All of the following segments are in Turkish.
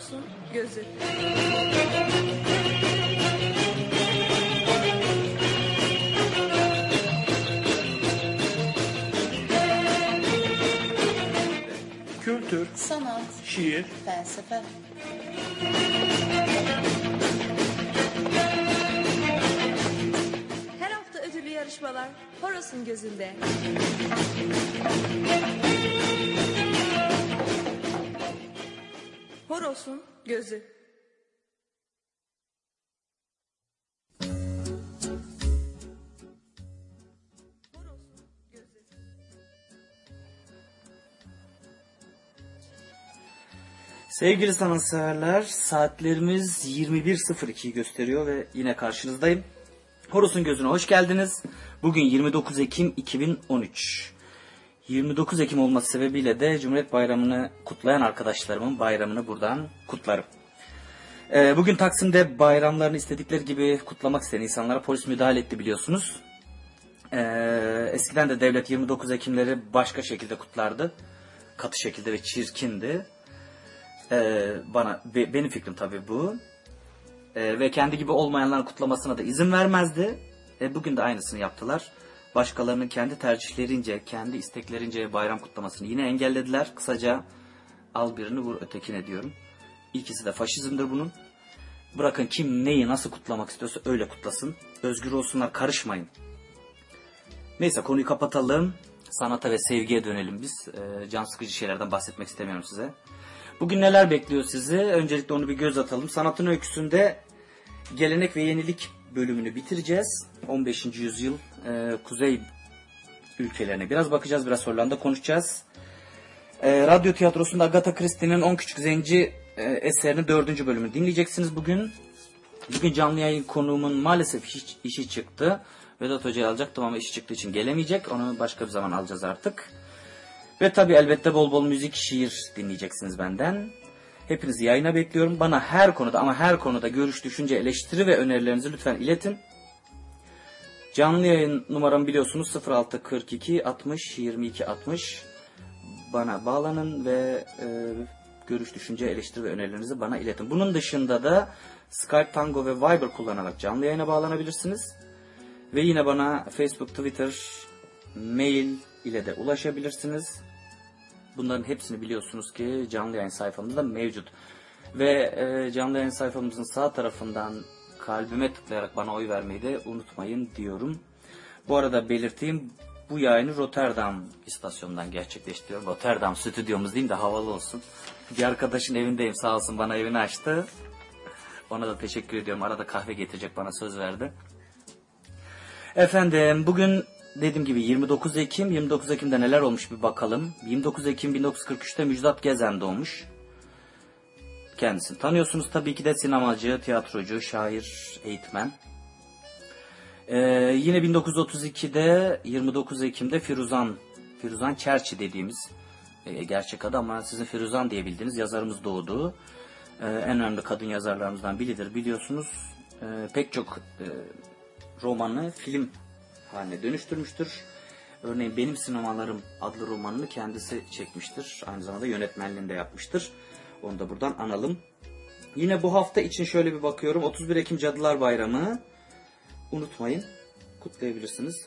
Horos'un gözü. Kültür, sanat, şiir, felsefe, Her hafta ödüllü yarışmalar Horos'un gözünde. Horos'un gözü. Sevgili sanatseverler, saatlerimiz 21.02'yi gösteriyor ve yine karşınızdayım. Horus'un gözüne hoş geldiniz. Bugün 29 Ekim 2013. 29 Ekim olması sebebiyle de Cumhuriyet Bayramı'nı kutlayan arkadaşlarımın bayramını buradan kutlarım. Ee, bugün Taksim'de bayramlarını istedikleri gibi kutlamak isteyen insanlara polis müdahale etti biliyorsunuz. Ee, eskiden de devlet 29 Ekimleri başka şekilde kutlardı. Katı şekilde ve çirkindi. Ee, bana be- benim fikrim tabii bu. Ee, ve kendi gibi olmayanların kutlamasına da izin vermezdi. E, bugün de aynısını yaptılar. Başkalarının kendi tercihlerince, kendi isteklerince bayram kutlamasını yine engellediler. Kısaca al birini vur ötekine diyorum. İkisi de faşizmdir bunun. Bırakın kim neyi nasıl kutlamak istiyorsa öyle kutlasın. Özgür olsunlar karışmayın. Neyse konuyu kapatalım. Sanata ve sevgiye dönelim biz. Ee, can sıkıcı şeylerden bahsetmek istemiyorum size. Bugün neler bekliyor sizi? Öncelikle onu bir göz atalım. Sanatın öyküsünde gelenek ve yenilik bölümünü bitireceğiz. 15. yüzyıl e, kuzey ülkelerine biraz bakacağız. Biraz Hollanda konuşacağız. E, radyo tiyatrosunda Agatha Christie'nin 10 Küçük Zenci e, eserinin 4. bölümünü dinleyeceksiniz bugün. Bugün canlı yayın konuğumun maalesef iş- işi çıktı. Vedat Hoca'yı alacaktım ama işi çıktığı için gelemeyecek. Onu başka bir zaman alacağız artık. Ve tabi elbette bol bol müzik, şiir dinleyeceksiniz benden. Hepinizi yayına bekliyorum. Bana her konuda ama her konuda görüş, düşünce, eleştiri ve önerilerinizi lütfen iletin. Canlı yayın numaramı biliyorsunuz 0642 60 22 60. Bana bağlanın ve e, görüş, düşünce, eleştiri ve önerilerinizi bana iletin. Bunun dışında da Skype, Tango ve Viber kullanarak canlı yayına bağlanabilirsiniz. Ve yine bana Facebook, Twitter, mail ile de ulaşabilirsiniz. Bunların hepsini biliyorsunuz ki canlı yayın sayfamızda mevcut. Ve e, canlı yayın sayfamızın sağ tarafından kalbime tıklayarak bana oy vermeyi de unutmayın diyorum. Bu arada belirteyim bu yayını Rotterdam istasyonundan gerçekleştiriyorum. Rotterdam stüdyomuz diyeyim de havalı olsun. Bir arkadaşın evindeyim sağ olsun bana evini açtı. Ona da teşekkür ediyorum. Arada kahve getirecek bana söz verdi. Efendim bugün dediğim gibi 29 Ekim. 29 Ekim'de neler olmuş bir bakalım. 29 Ekim 1943'te Müjdat Gezen doğmuş. Kendisini tanıyorsunuz tabii ki de sinemacı, tiyatrocu, şair, eğitmen. Ee, yine 1932'de 29 Ekim'de Firuzan, Firuzan Çerçi dediğimiz e, gerçek adı ama sizin Firuzan diye bildiğiniz yazarımız doğdu. Ee, en önemli kadın yazarlarımızdan biridir biliyorsunuz. Ee, pek çok e, romanı film haline dönüştürmüştür. Örneğin Benim Sinemalarım adlı romanını kendisi çekmiştir. Aynı zamanda yönetmenliğini de yapmıştır. Onu da buradan analım. Yine bu hafta için şöyle bir bakıyorum. 31 Ekim Cadılar Bayramı. Unutmayın. Kutlayabilirsiniz.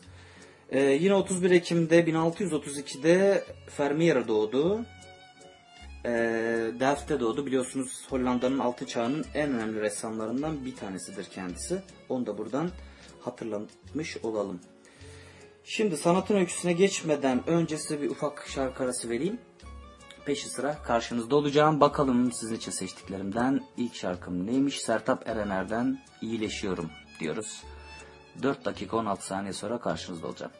Ee, yine 31 Ekim'de 1632'de Vermeer doğdu. Ee, Delft'te doğdu. Biliyorsunuz Hollanda'nın altı çağının en önemli ressamlarından bir tanesidir kendisi. Onu da buradan hatırlatmış olalım. Şimdi sanatın öyküsüne geçmeden önce bir ufak şarkı arası vereyim. Peşi sıra karşınızda olacağım. Bakalım sizin için seçtiklerimden ilk şarkım neymiş? Sertap Erener'den iyileşiyorum diyoruz. 4 dakika 16 saniye sonra karşınızda olacağım.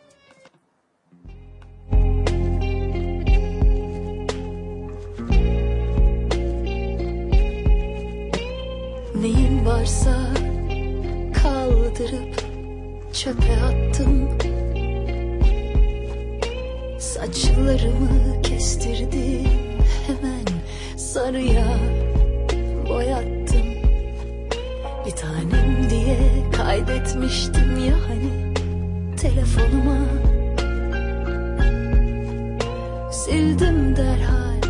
Neyim varsa kaldırıp çöpe attım Saçlarımı kestirdim hemen sarıya boyattım. Bir tanem diye kaydetmiştim ya hani telefonuma. Sildim derhal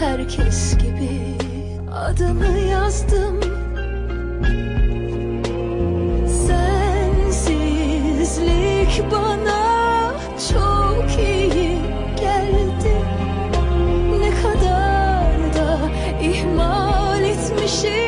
herkes gibi adını yazdım. Sensizlik bana çok she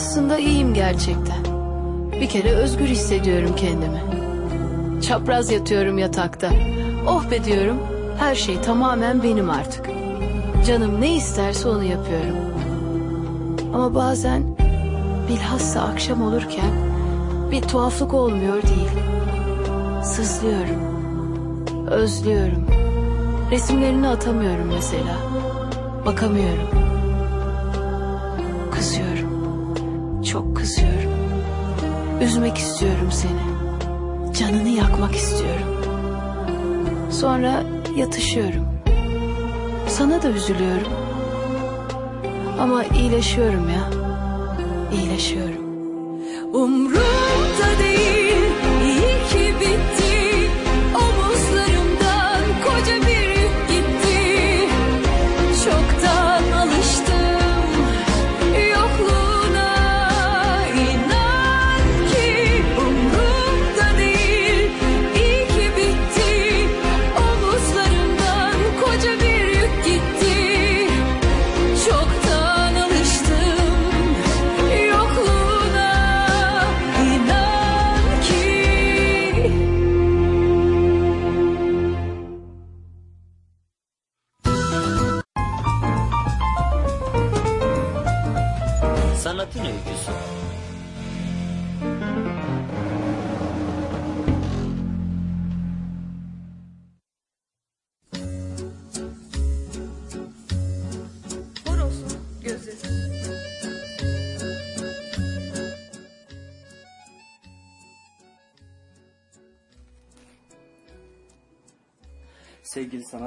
Aslında iyiyim gerçekten. Bir kere özgür hissediyorum kendimi. Çapraz yatıyorum yatakta. Oh be diyorum. Her şey tamamen benim artık. Canım ne isterse onu yapıyorum. Ama bazen bilhassa akşam olurken bir tuhaflık olmuyor değil. Sızlıyorum. Özlüyorum. Resimlerini atamıyorum mesela. Bakamıyorum. Çok kızıyorum. Üzmek istiyorum seni. Canını yakmak istiyorum. Sonra yatışıyorum. Sana da üzülüyorum. Ama iyileşiyorum ya.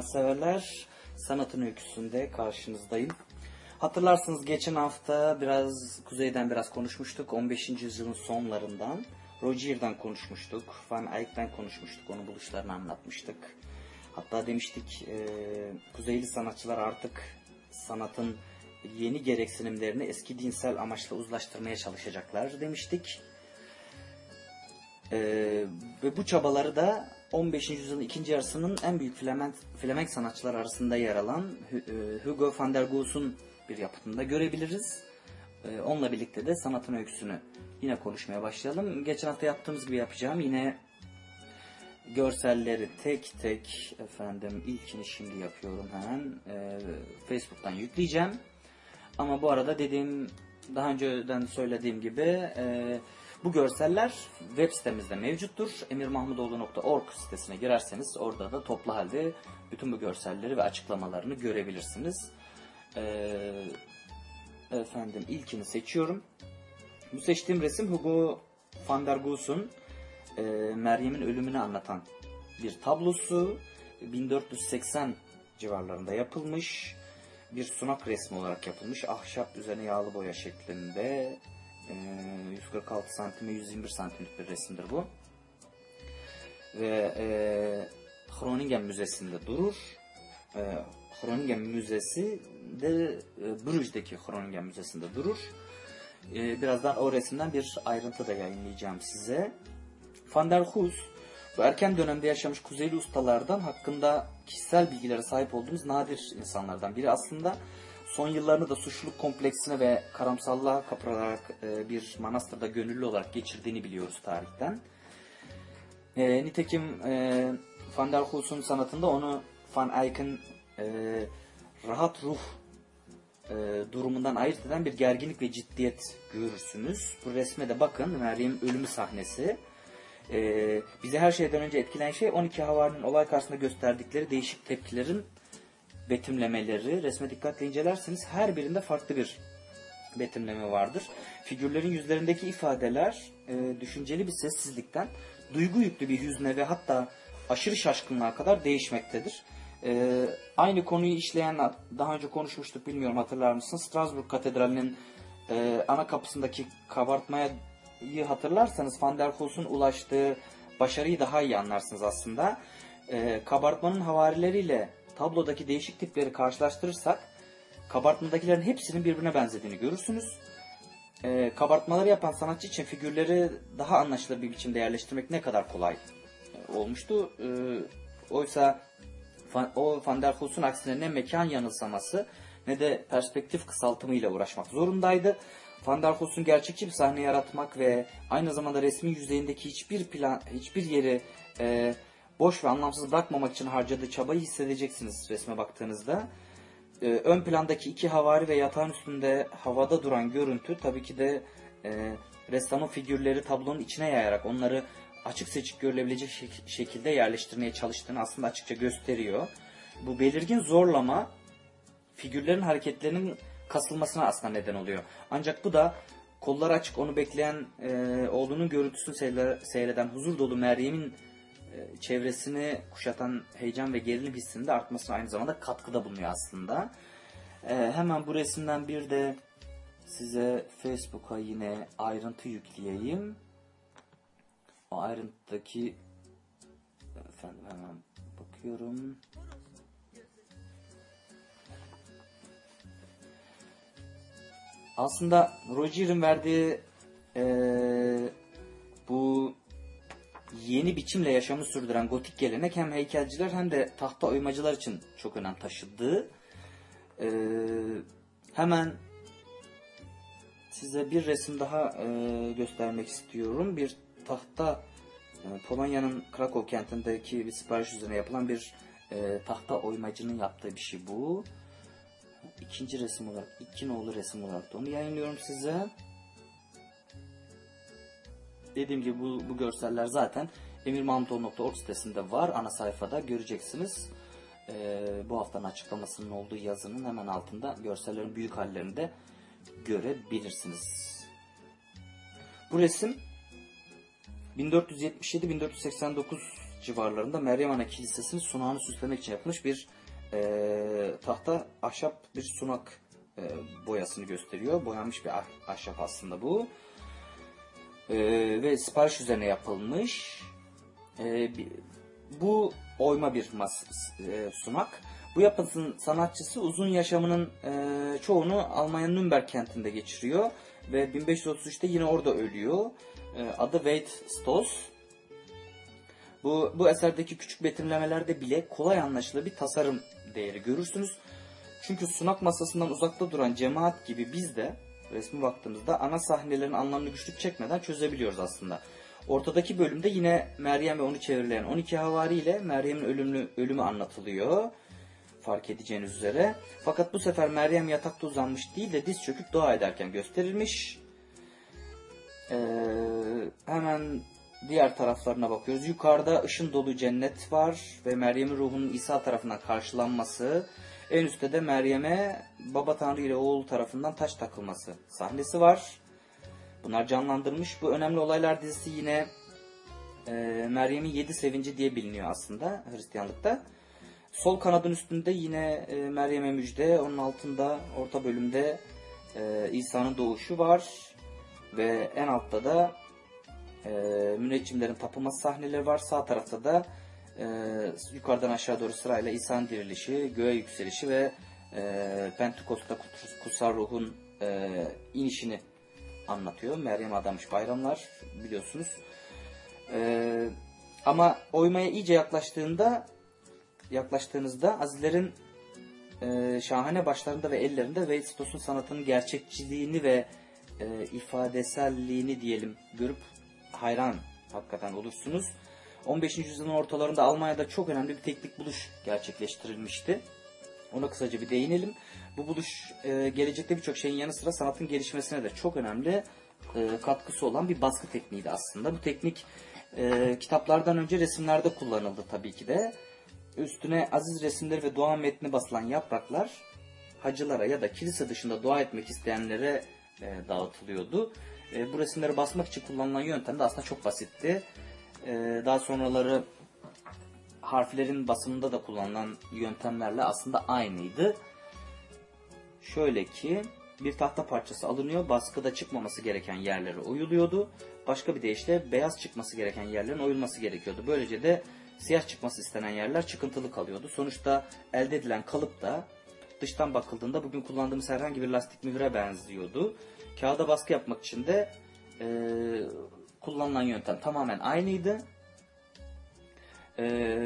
Sanatseverler, sanatın öyküsünde karşınızdayım. Hatırlarsınız geçen hafta biraz kuzeyden biraz konuşmuştuk. 15. yüzyılın sonlarından. Rogier'dan konuşmuştuk. Van Eyck'ten konuşmuştuk. Onun buluşlarını anlatmıştık. Hatta demiştik e, kuzeyli sanatçılar artık sanatın yeni gereksinimlerini eski dinsel amaçla uzlaştırmaya çalışacaklar demiştik. Ee, ve bu çabaları da 15. yüzyılın ikinci yarısının en büyük Flement, Flemenk sanatçılar arasında yer alan e, Hugo van der Goes'un bir yapıtında görebiliriz. Ee, onunla birlikte de sanatın öyküsünü yine konuşmaya başlayalım. Geçen hafta yaptığımız gibi yapacağım. Yine görselleri tek tek efendim ilkini şimdi yapıyorum hemen. Ee, Facebook'tan yükleyeceğim. Ama bu arada dediğim daha önceden söylediğim gibi e, bu görseller web sitemizde mevcuttur. emirmahmudoğlu.org sitesine girerseniz orada da toplu halde bütün bu görselleri ve açıklamalarını görebilirsiniz. E, efendim ilkini seçiyorum. Bu seçtiğim resim Hugo van der Goes'un e, Meryem'in ölümünü anlatan bir tablosu. 1480 civarlarında yapılmış. Bir sunak resmi olarak yapılmış. Ahşap üzerine yağlı boya şeklinde. E, 146 santime 121 santimlik bir resimdir bu. Ve e, Groningen Müzesi'nde durur. E, Groningen Müzesi de e, Bruges'deki Groningen Müzesi'nde durur. E, birazdan o resimden bir ayrıntı da yayınlayacağım size. Van der Goes bu erken dönemde yaşamış Kuzeyli ustalardan hakkında kişisel bilgilere sahip olduğumuz nadir insanlardan biri. Aslında son yıllarını da suçluluk kompleksine ve karamsallığa kapılarak e, bir manastırda gönüllü olarak geçirdiğini biliyoruz tarihten. E, nitekim e, Van der Goes'un sanatında onu Van Eyck'in e, rahat ruh e, durumundan ayırt eden bir gerginlik ve ciddiyet görürsünüz. Bu resme de bakın Meryem ölümü sahnesi. E, bizi her şeyden önce etkileyen şey 12 havarinin olay karşısında gösterdikleri değişik tepkilerin betimlemeleri. Resme dikkatle incelerseniz her birinde farklı bir betimleme vardır. Figürlerin yüzlerindeki ifadeler e, düşünceli bir sessizlikten duygu yüklü bir hüzne ve hatta aşırı şaşkınlığa kadar değişmektedir. E, aynı konuyu işleyen daha önce konuşmuştuk bilmiyorum hatırlar mısınız? Strasbourg Katedrali'nin e, ana kapısındaki kabartmaya hatırlarsanız Van der Goes'un ulaştığı başarıyı daha iyi anlarsınız aslında. E, kabartmanın havarileriyle tablodaki değişik tipleri karşılaştırırsak kabartmadakilerin hepsinin birbirine benzediğini görürsünüz. E, kabartmaları yapan sanatçı için figürleri daha anlaşılır bir biçimde yerleştirmek ne kadar kolay e, olmuştu. E, oysa o Van der Goes'un aksine ne mekan yanılsaması ne de perspektif kısaltımıyla uğraşmak zorundaydı. Van der Goes'un gerçekçi bir sahne yaratmak ve aynı zamanda resmin yüzeyindeki hiçbir plan, hiçbir yeri e, boş ve anlamsız bırakmamak için harcadığı çabayı hissedeceksiniz resme baktığınızda. E, ön plandaki iki havari ve yatağın üstünde havada duran görüntü tabii ki de e, ressamın figürleri tablonun içine yayarak onları açık seçik görülebilecek şek- şekilde yerleştirmeye çalıştığını aslında açıkça gösteriyor. Bu belirgin zorlama figürlerin hareketlerinin kasılmasına aslında neden oluyor. Ancak bu da kolları açık onu bekleyen e, oğlunun görüntüsünü seyre- seyreden huzur dolu Meryem'in çevresini kuşatan heyecan ve gerilim hissinin de artmasına aynı zamanda katkıda bulunuyor aslında. E, hemen bu resimden bir de size Facebook'a yine ayrıntı yükleyeyim. O ayrıntıdaki efendim hemen bakıyorum. Aslında Roger'in verdiği eee, bu yeni biçimle yaşamı sürdüren gotik gelenek hem heykelciler hem de tahta oymacılar için çok önem taşıdı. Eee, hemen size bir resim daha eee, göstermek istiyorum. Bir tahta e, Polonya'nın Krakow kentindeki bir sipariş üzerine yapılan bir e, tahta oymacının yaptığı bir şey bu. İkinci resim olarak, iki nolu resim olarak da onu yayınlıyorum size. Dediğim gibi bu, bu görseller zaten emirmahmutoğlu.org sitesinde var. Ana sayfada göreceksiniz. Ee, bu haftanın açıklamasının olduğu yazının hemen altında görsellerin büyük hallerini de görebilirsiniz. Bu resim 1477-1489 civarlarında Meryem Ana Kilisesi'nin sunağını süslemek için yapılmış bir e, tahta ahşap bir sunak e, boyasını gösteriyor. Boyanmış bir ah- ahşap aslında bu. E, ve sipariş üzerine yapılmış. E, bu oyma bir mas e, sunak. Bu yapısının sanatçısı uzun yaşamının e, çoğunu Almanya'nın Nürnberg kentinde geçiriyor. Ve 1533'te yine orada ölüyor. E, adı Wade Stoss. Bu, bu eserdeki küçük betimlemelerde bile kolay anlaşılır bir tasarım değeri görürsünüz. Çünkü sunak masasından uzakta duran cemaat gibi biz de resmi baktığımızda ana sahnelerin anlamını güçlük çekmeden çözebiliyoruz aslında. Ortadaki bölümde yine Meryem ve onu çevreleyen 12 havari ile Meryem'in ölümlü, ölümü anlatılıyor. fark edeceğiniz üzere. Fakat bu sefer Meryem yatakta uzanmış değil de diz çöküp dua ederken gösterilmiş. Ee, hemen diğer taraflarına bakıyoruz. Yukarıda ışın dolu cennet var ve Meryem'in ruhunun İsa tarafından karşılanması. En üstte de Meryem'e baba tanrı ile oğul tarafından taş takılması sahnesi var. Bunlar canlandırmış. Bu önemli olaylar dizisi yine e, Meryem'in yedi sevinci diye biliniyor aslında Hristiyanlıkta. Sol kanadın üstünde yine e, Meryem'e müjde, onun altında orta bölümde e, İsa'nın doğuşu var ve en altta da e, müneccimlerin tapılması sahneleri var. Sağ tarafta da e, yukarıdan aşağı doğru sırayla İsa'nın dirilişi, göğe yükselişi ve e, Pentekost'ta kuts- kutsal ruhun e, inişini anlatıyor. Meryem adamış bayramlar biliyorsunuz. E, ama oymaya iyice yaklaştığında yaklaştığınızda azizlerin e, şahane başlarında ve ellerinde Weissstoss'un sanatının gerçekçiliğini ve e, ifadeselliğini diyelim görüp hayran hakikaten olursunuz. 15. yüzyılın ortalarında Almanya'da çok önemli bir teknik buluş gerçekleştirilmişti. Ona kısaca bir değinelim. Bu buluş e, gelecekte birçok şeyin yanı sıra sanatın gelişmesine de çok önemli e, katkısı olan bir baskı tekniğiydi aslında. Bu teknik e, kitaplardan önce resimlerde kullanıldı tabii ki de. Üstüne aziz resimleri ve dua metni basılan yapraklar hacılara ya da kilise dışında dua etmek isteyenlere dağıtılıyordu. Bu resimleri basmak için kullanılan yöntem de aslında çok basitti. E, daha sonraları harflerin basımında da kullanılan yöntemlerle aslında aynıydı. Şöyle ki bir tahta parçası alınıyor, baskıda çıkmaması gereken yerlere oyuluyordu. Başka bir deyişle beyaz çıkması gereken yerlerin oyulması gerekiyordu. Böylece de siyah çıkması istenen yerler çıkıntılı kalıyordu. Sonuçta elde edilen kalıp da dıştan bakıldığında bugün kullandığımız herhangi bir lastik mühüre benziyordu. Kağıda baskı yapmak için de e, kullanılan yöntem tamamen aynıydı. E,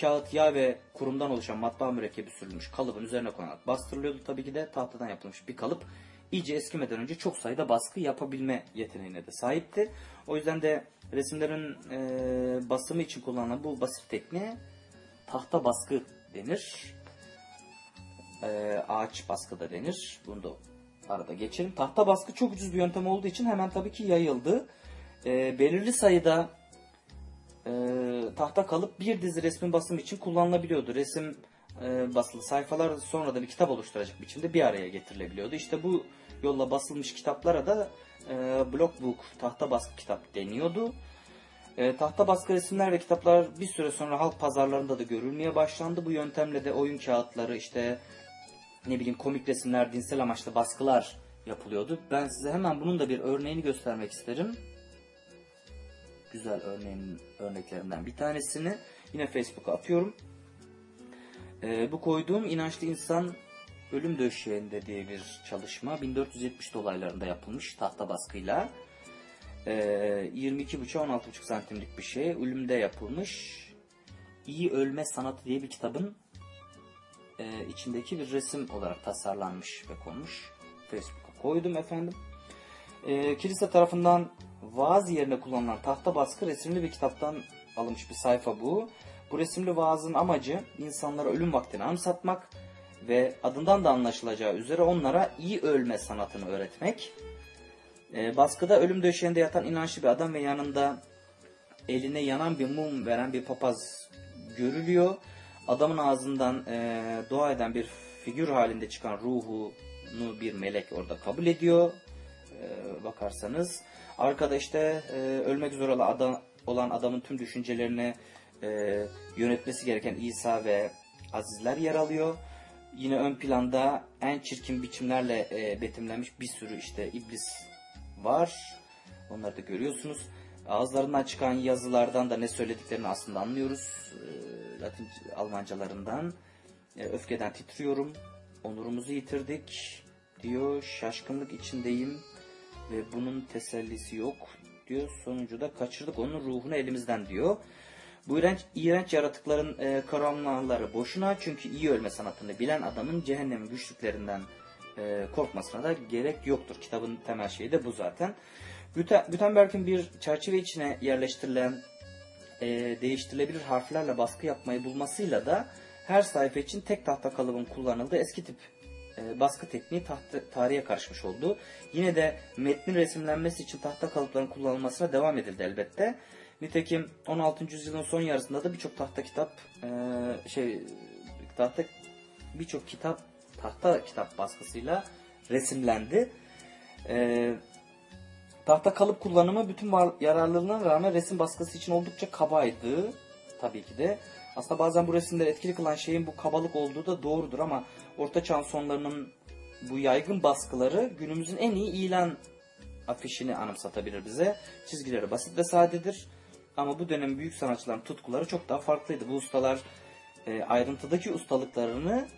kağıt, yağ ve kurumdan oluşan matbaa mürekkebi sürülmüş kalıbın üzerine konarak bastırılıyordu. Tabii ki de tahtadan yapılmış bir kalıp iyice eskimeden önce çok sayıda baskı yapabilme yeteneğine de sahipti. O yüzden de resimlerin e, basımı için kullanılan bu basit tekniğe tahta baskı denir. E, ağaç baskı da denir. Bunu da arada geçelim. Tahta baskı çok ucuz bir yöntem olduğu için hemen tabii ki yayıldı. E, belirli sayıda e, tahta kalıp bir dizi resmin basımı için kullanılabiliyordu. Resim e, basılı sayfalar sonra da bir kitap oluşturacak biçimde bir araya getirilebiliyordu. İşte bu yolla basılmış kitaplara da e, block book, tahta baskı kitap deniyordu. E, tahta baskı resimler ve kitaplar bir süre sonra halk pazarlarında da görülmeye başlandı. Bu yöntemle de oyun kağıtları işte ne bileyim komik resimler, dinsel amaçlı baskılar yapılıyordu. Ben size hemen bunun da bir örneğini göstermek isterim. Güzel örneğin örneklerinden bir tanesini yine Facebook'a atıyorum. Ee, bu koyduğum inançlı insan ölüm döşeğinde diye bir çalışma 1470 dolaylarında yapılmış tahta baskıyla. Ee, 22,5 16,5 santimlik bir şey. Ölümde yapılmış. İyi Ölme Sanatı diye bir kitabın e, içindeki bir resim olarak tasarlanmış ve konmuş. Facebook'a koydum efendim. E, kilise tarafından vaaz yerine kullanılan tahta baskı resimli bir kitaptan alınmış bir sayfa bu. Bu resimli vaazın amacı insanlara ölüm vaktini anımsatmak ve adından da anlaşılacağı üzere onlara iyi ölme sanatını öğretmek. E, baskıda ölüm döşeğinde yatan inançlı bir adam ve yanında eline yanan bir mum veren bir papaz görülüyor. Adamın ağzından e, dua eden bir figür halinde çıkan ruhunu bir melek orada kabul ediyor. E, bakarsanız. Arkada işte e, ölmek olan, adam, olan adamın tüm düşüncelerini e, yönetmesi gereken İsa ve azizler yer alıyor. Yine ön planda en çirkin biçimlerle e, betimlenmiş bir sürü işte iblis var. Onları da görüyorsunuz. Ağızlarından çıkan yazılardan da ne söylediklerini aslında anlıyoruz. E, Latin Almancalarından. E, öfkeden titriyorum. Onurumuzu yitirdik diyor. Şaşkınlık içindeyim ve bunun tesellisi yok diyor. Sonuncu da kaçırdık onun ruhunu elimizden diyor. Bu iğrenç, iğrenç yaratıkların e, karanlıları boşuna çünkü iyi ölme sanatını bilen adamın cehennemin güçlüklerinden e, korkmasına da gerek yoktur. Kitabın temel şeyi de bu zaten. Gutenberg'in bir çerçeve içine yerleştirilen e, değiştirilebilir harflerle baskı yapmayı bulmasıyla da her sayfa için tek tahta kalıbın kullanıldığı eski tip e, baskı tekniği tahta, tarihe karışmış oldu. Yine de metnin resimlenmesi için tahta kalıpların kullanılmasına devam edildi elbette. Nitekim 16. yüzyılın son yarısında da birçok tahta kitap e, şey tahta birçok kitap tahta kitap baskısıyla resimlendi. E, tahta kalıp kullanımı bütün var, rağmen resim baskısı için oldukça kabaydı. Tabii ki de. Aslında bazen bu resimleri etkili kılan şeyin bu kabalık olduğu da doğrudur ama Orta Çağ sonlarının bu yaygın baskıları günümüzün en iyi ilan afişini anımsatabilir bize. Çizgileri basit ve sadedir. Ama bu dönem büyük sanatçıların tutkuları çok daha farklıydı. Bu ustalar e, ayrıntıdaki ustalıklarını,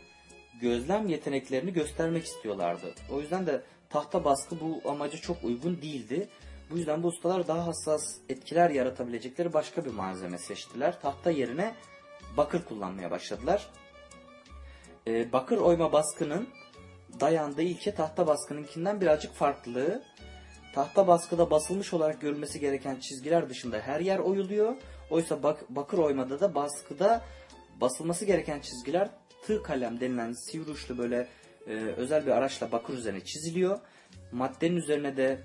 gözlem yeteneklerini göstermek istiyorlardı. O yüzden de tahta baskı bu amaca çok uygun değildi. Bu yüzden bu ustalar daha hassas etkiler yaratabilecekleri başka bir malzeme seçtiler. Tahta yerine bakır kullanmaya başladılar. E, bakır oyma baskının dayandığı ilke tahta baskınınkinden birazcık farklı. Tahta baskıda basılmış olarak görülmesi gereken çizgiler dışında her yer oyuluyor. Oysa bak, bakır oymada da baskıda basılması gereken çizgiler tığ kalem denilen sivri uçlu böyle e, özel bir araçla bakır üzerine çiziliyor. Maddenin üzerine de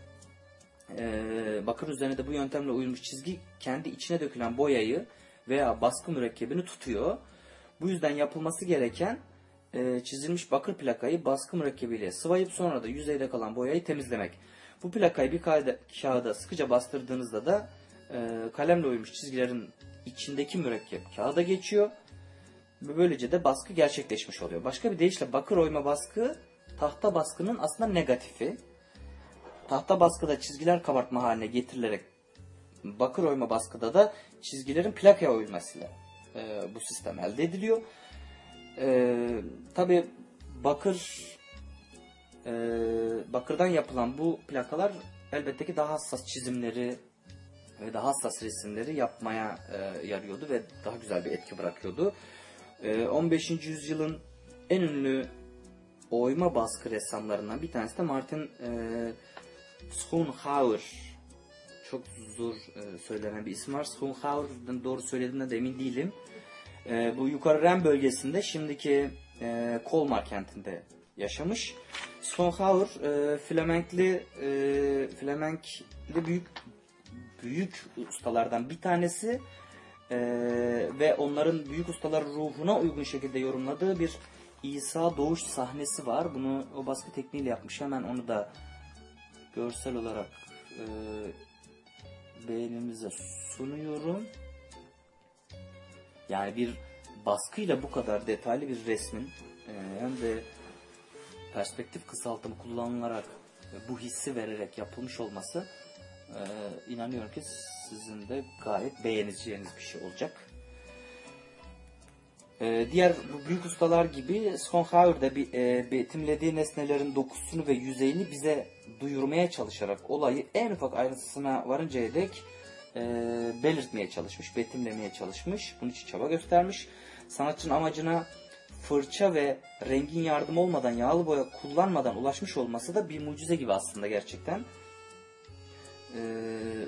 e, bakır üzerine de bu yöntemle uyulmuş çizgi kendi içine dökülen boyayı veya baskı mürekkebini tutuyor. Bu yüzden yapılması gereken e, çizilmiş bakır plakayı baskı mürekkebiyle sıvayıp sonra da yüzeyde kalan boyayı temizlemek. Bu plakayı bir kağıda, kağıda sıkıca bastırdığınızda da e, kalemle uymuş çizgilerin içindeki mürekkep kağıda geçiyor. Ve böylece de baskı gerçekleşmiş oluyor. Başka bir deyişle bakır oyma baskı tahta baskının aslında negatifi. Tahta baskıda çizgiler kabartma haline getirilerek bakır oyma baskıda da çizgilerin plakaya oyulmasıyla e, bu sistem elde ediliyor. E, Tabi bakır e, bakırdan yapılan bu plakalar elbette ki daha hassas çizimleri ve daha hassas resimleri yapmaya e, yarıyordu ve daha güzel bir etki bırakıyordu. E, 15. yüzyılın en ünlü oyma baskı ressamlarından bir tanesi de Martin e, Schoenhauer. Çok zor e, söylenen bir isim var. Schoenhauer'dan doğru söylediğimden de emin değilim. E, bu yukarı Ren bölgesinde şimdiki e, Kolmar kentinde yaşamış. Schoenhauer e, Flemenkli e, Flemenkli büyük büyük ustalardan bir tanesi e, ve onların büyük ustalar ruhuna uygun şekilde yorumladığı bir İsa doğuş sahnesi var. Bunu o baskı tekniğiyle yapmış. Hemen onu da görsel olarak e, beğenimize sunuyorum. Yani bir baskıyla bu kadar detaylı bir resmin e, hem de perspektif kısaltımı kullanılarak bu hissi vererek yapılmış olması e, inanıyorum ki sizin de gayet beğeneceğiniz bir şey olacak. E, diğer bu büyük ustalar gibi Schoenhauer da bir, e, betimlediği nesnelerin dokusunu ve yüzeyini bize duyurmaya çalışarak olayı en ufak ayrıntısına varıncaya dek e, belirtmeye çalışmış, betimlemeye çalışmış. Bunun için çaba göstermiş. Sanatçının amacına fırça ve rengin yardım olmadan yağlı boya kullanmadan ulaşmış olması da bir mucize gibi aslında gerçekten. Ee,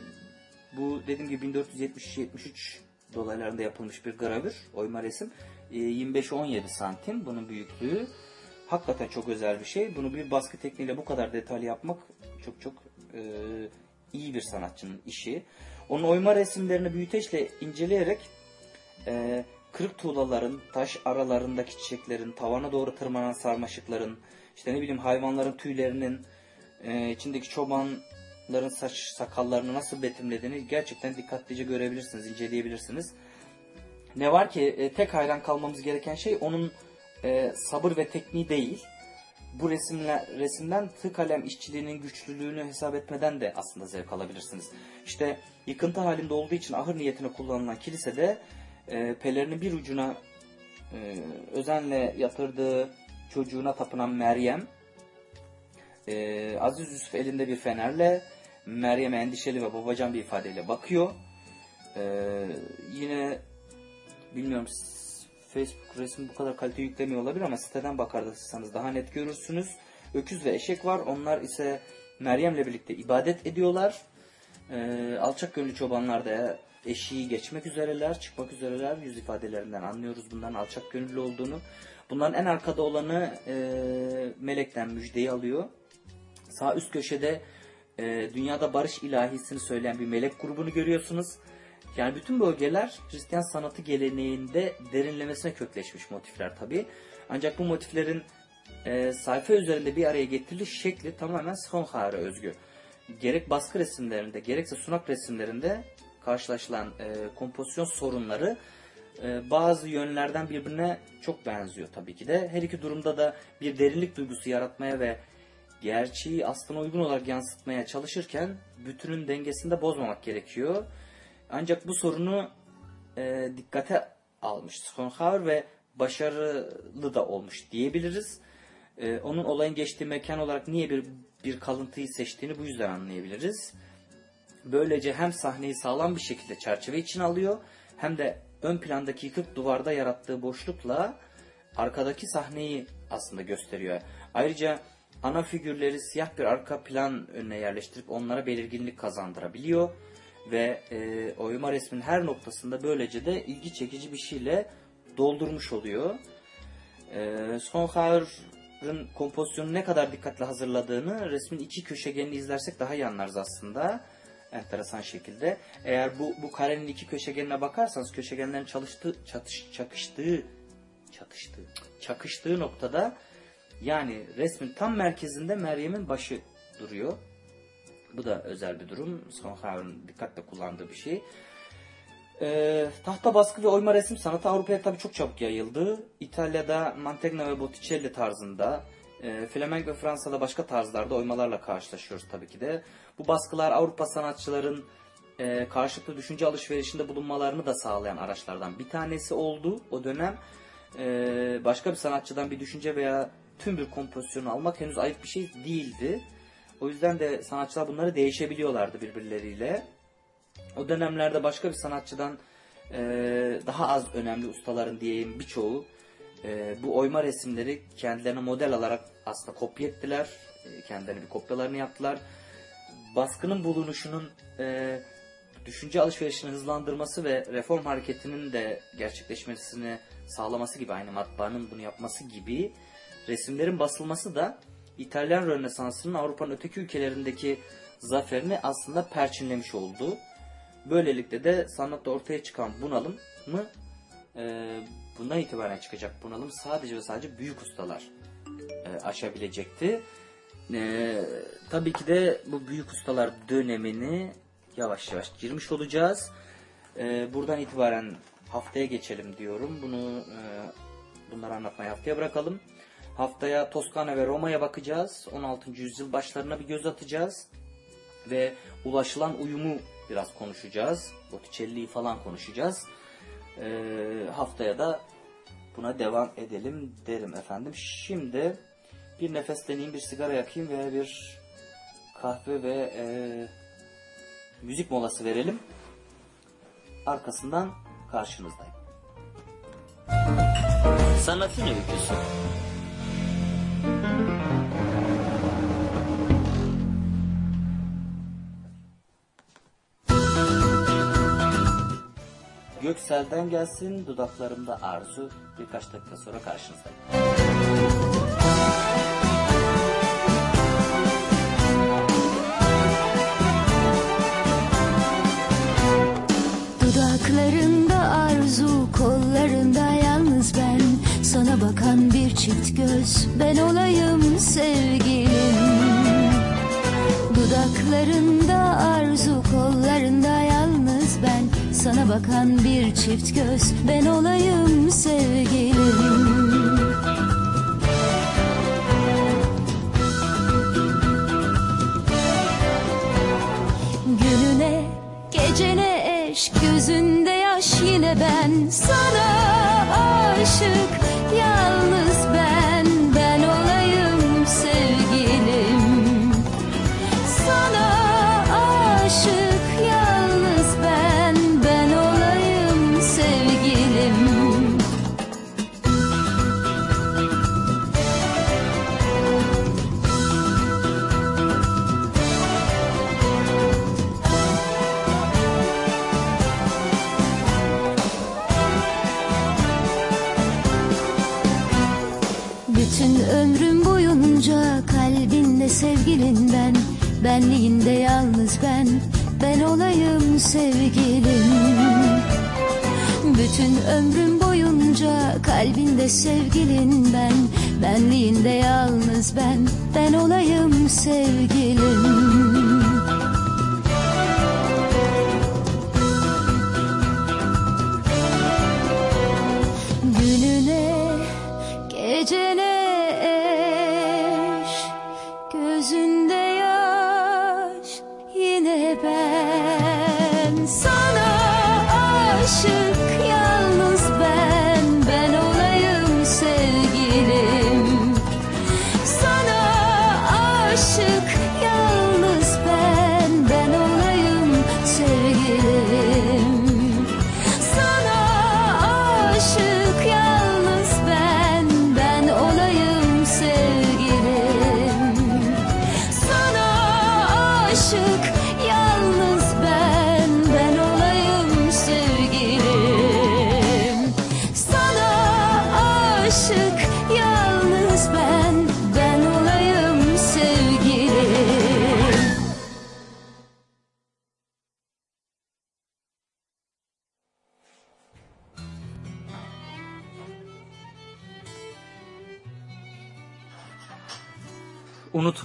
bu dediğim gibi 1470-73 dolaylarında yapılmış bir gravür, oyma resim. Ee, 25-17 santim bunun büyüklüğü. Hakikaten çok özel bir şey. Bunu bir baskı tekniğiyle bu kadar detaylı yapmak çok çok e, iyi bir sanatçının işi. Onun oyma resimlerini büyüteçle inceleyerek e, kırık tuğlaların, taş aralarındaki çiçeklerin, tavana doğru tırmanan sarmaşıkların, işte ne bileyim hayvanların tüylerinin, e, içindeki çobanların saç sakallarını nasıl betimlediğini gerçekten dikkatlice görebilirsiniz, inceleyebilirsiniz. Ne var ki e, tek hayran kalmamız gereken şey onun e, sabır ve tekniği değil. Bu resimle, resimden tığ kalem işçiliğinin güçlülüğünü hesap etmeden de aslında zevk alabilirsiniz. İşte yıkıntı halinde olduğu için ahır niyetine kullanılan kilisede e, pelerinin bir ucuna e, özenle yatırdığı çocuğuna tapınan Meryem, e, Aziz Yusuf elinde bir fenerle Meryem endişeli ve babacan bir ifadeyle bakıyor. E, yine bilmiyorum Facebook resmi bu kadar kalite yüklemiyor olabilir ama siteden bakarsanız daha net görürsünüz. Öküz ve eşek var. Onlar ise Meryem'le birlikte ibadet ediyorlar. E, alçak gönüllü çobanlar da eşiği geçmek üzereler, çıkmak üzereler. Yüz ifadelerinden anlıyoruz bunların alçak gönüllü olduğunu. Bunların en arkada olanı e, Melek'ten müjdeyi alıyor. Sağ üst köşede e, dünyada barış ilahisini söyleyen bir melek grubunu görüyorsunuz. Yani bütün bölgeler Hristiyan sanatı geleneğinde derinlemesine kökleşmiş motifler tabi. Ancak bu motiflerin e, sayfa üzerinde bir araya getiriliş şekli tamamen Schoenhauer'a özgü. Gerek baskı resimlerinde gerekse sunak resimlerinde karşılaşılan e, kompozisyon sorunları e, bazı yönlerden birbirine çok benziyor tabii ki de. Her iki durumda da bir derinlik duygusu yaratmaya ve gerçeği aslına uygun olarak yansıtmaya çalışırken bütünün dengesini de bozmamak gerekiyor. Ancak bu sorunu e, dikkate almış Schoenhauer ve başarılı da olmuş diyebiliriz. E, onun olayın geçtiği mekan olarak niye bir bir kalıntıyı seçtiğini bu yüzden anlayabiliriz. Böylece hem sahneyi sağlam bir şekilde çerçeve içine alıyor hem de ön plandaki yıkık duvarda yarattığı boşlukla arkadaki sahneyi aslında gösteriyor. Ayrıca ana figürleri siyah bir arka plan önüne yerleştirip onlara belirginlik kazandırabiliyor ve e, oyma resmin her noktasında böylece de ilgi çekici bir şeyle doldurmuş oluyor. E, Schoenhauer'ın kompozisyonu ne kadar dikkatli hazırladığını resmin iki köşegenini izlersek daha iyi anlarız aslında. Enteresan şekilde. Eğer bu, bu karenin iki köşegenine bakarsanız köşegenlerin çalıştığı, çatış, çakıştığı, çatıştığı, çakıştığı noktada yani resmin tam merkezinde Meryem'in başı duruyor. Bu da özel bir durum. Schoenhauer'ın dikkatle kullandığı bir şey. Ee, tahta baskı ve oyma resim sanatı Avrupa'ya tabii çok çabuk yayıldı. İtalya'da Mantegna ve Botticelli tarzında, e, Flamenco ve Fransa'da başka tarzlarda oymalarla karşılaşıyoruz tabii ki de. Bu baskılar Avrupa sanatçıların e, karşılıklı düşünce alışverişinde bulunmalarını da sağlayan araçlardan bir tanesi oldu. O dönem e, başka bir sanatçıdan bir düşünce veya tüm bir kompozisyonu almak henüz ayıp bir şey değildi. O yüzden de sanatçılar bunları değişebiliyorlardı birbirleriyle. O dönemlerde başka bir sanatçıdan e, daha az önemli ustaların diyeyim birçoğu e, bu oyma resimleri kendilerine model alarak aslında kopya ettiler. E, kendilerine bir kopyalarını yaptılar. Baskının bulunuşunun e, düşünce alışverişini hızlandırması ve reform hareketinin de gerçekleşmesini sağlaması gibi aynı matbaanın bunu yapması gibi resimlerin basılması da İtalyan Rönesansı'nın Avrupa'nın öteki ülkelerindeki zaferini aslında perçinlemiş oldu. Böylelikle de sanatta ortaya çıkan bunalım mı e, bundan itibaren çıkacak bunalım sadece ve sadece büyük ustalar e, aşabilecekti. E, tabii ki de bu büyük ustalar dönemini yavaş yavaş girmiş olacağız. E, buradan itibaren haftaya geçelim diyorum. Bunu e, bunları anlatmayı haftaya bırakalım. Haftaya Toskana ve Roma'ya bakacağız. 16. yüzyıl başlarına bir göz atacağız. Ve ulaşılan uyumu biraz konuşacağız. Botticelli'yi falan konuşacağız. Ee, haftaya da buna devam edelim derim efendim. Şimdi bir nefesleneyim, bir sigara yakayım ve bir kahve ve e, müzik molası verelim. Arkasından karşınızdayım. Sanatın öyküsü. Göksel'den gelsin dudaklarımda arzu birkaç dakika sonra karşınızdayım. Dudaklarında arzu, kollarında Bakan bir çift göz, ben olayım sevgilim. Dudaklarında arzu, kollarında yalnız ben. Sana bakan bir çift göz, ben olayım sevgilim. Gününe, gecene eş, gözünde yaş yine ben. Sana aşık, yalnız ben, olayım sevgilin Bütün ömrüm boyunca kalbinde sevgilin ben. Benliğinde yalnız ben Ben olayım sevgilin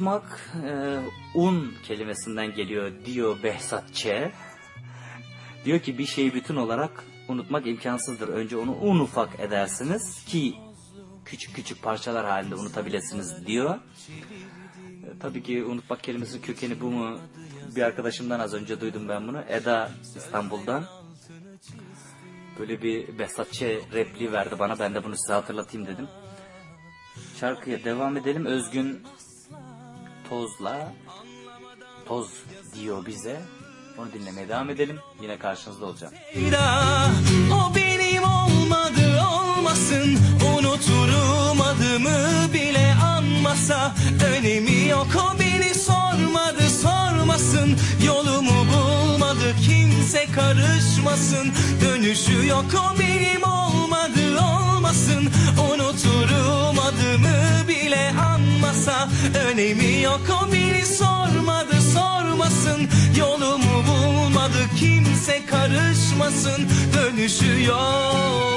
Unutmak e, un kelimesinden geliyor diyor Behzat Ç. Diyor ki bir şeyi bütün olarak unutmak imkansızdır. Önce onu un ufak edersiniz ki küçük küçük parçalar halinde unutabilirsiniz diyor. E, tabii ki unutmak kelimesi kökeni bu mu? Bir arkadaşımdan az önce duydum ben bunu. Eda İstanbul'dan. Böyle bir Behzat Ç repliği verdi bana. Ben de bunu size hatırlatayım dedim. Şarkıya devam edelim. Özgün Toz'la Toz diyor bize. Onu dinlemeye devam edelim. Yine karşınızda olacağım. O benim olmadı olmasın Unuturum adımı bile anmasa Önemi yok. O beni sormadı sormasın. Yolumu bulmadı kimse karışmasın. Dönüşü yok o benim olmadı olmasın. Unuturum adımı bile anmasa Önemi yok. O beni sormadı sormasın. Yolumu bulmadı kimse karışmasın. Dönüşü yok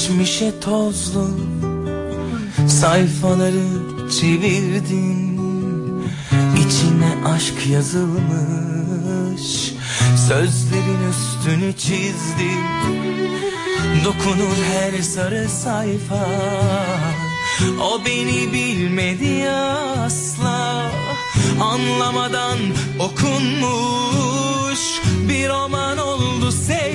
geçmişe tozlu Sayfaları çevirdin. İçine aşk yazılmış Sözlerin üstünü çizdim Dokunur her sarı sayfa O beni bilmedi asla. Anlamadan okunmuş Bir roman oldu sevda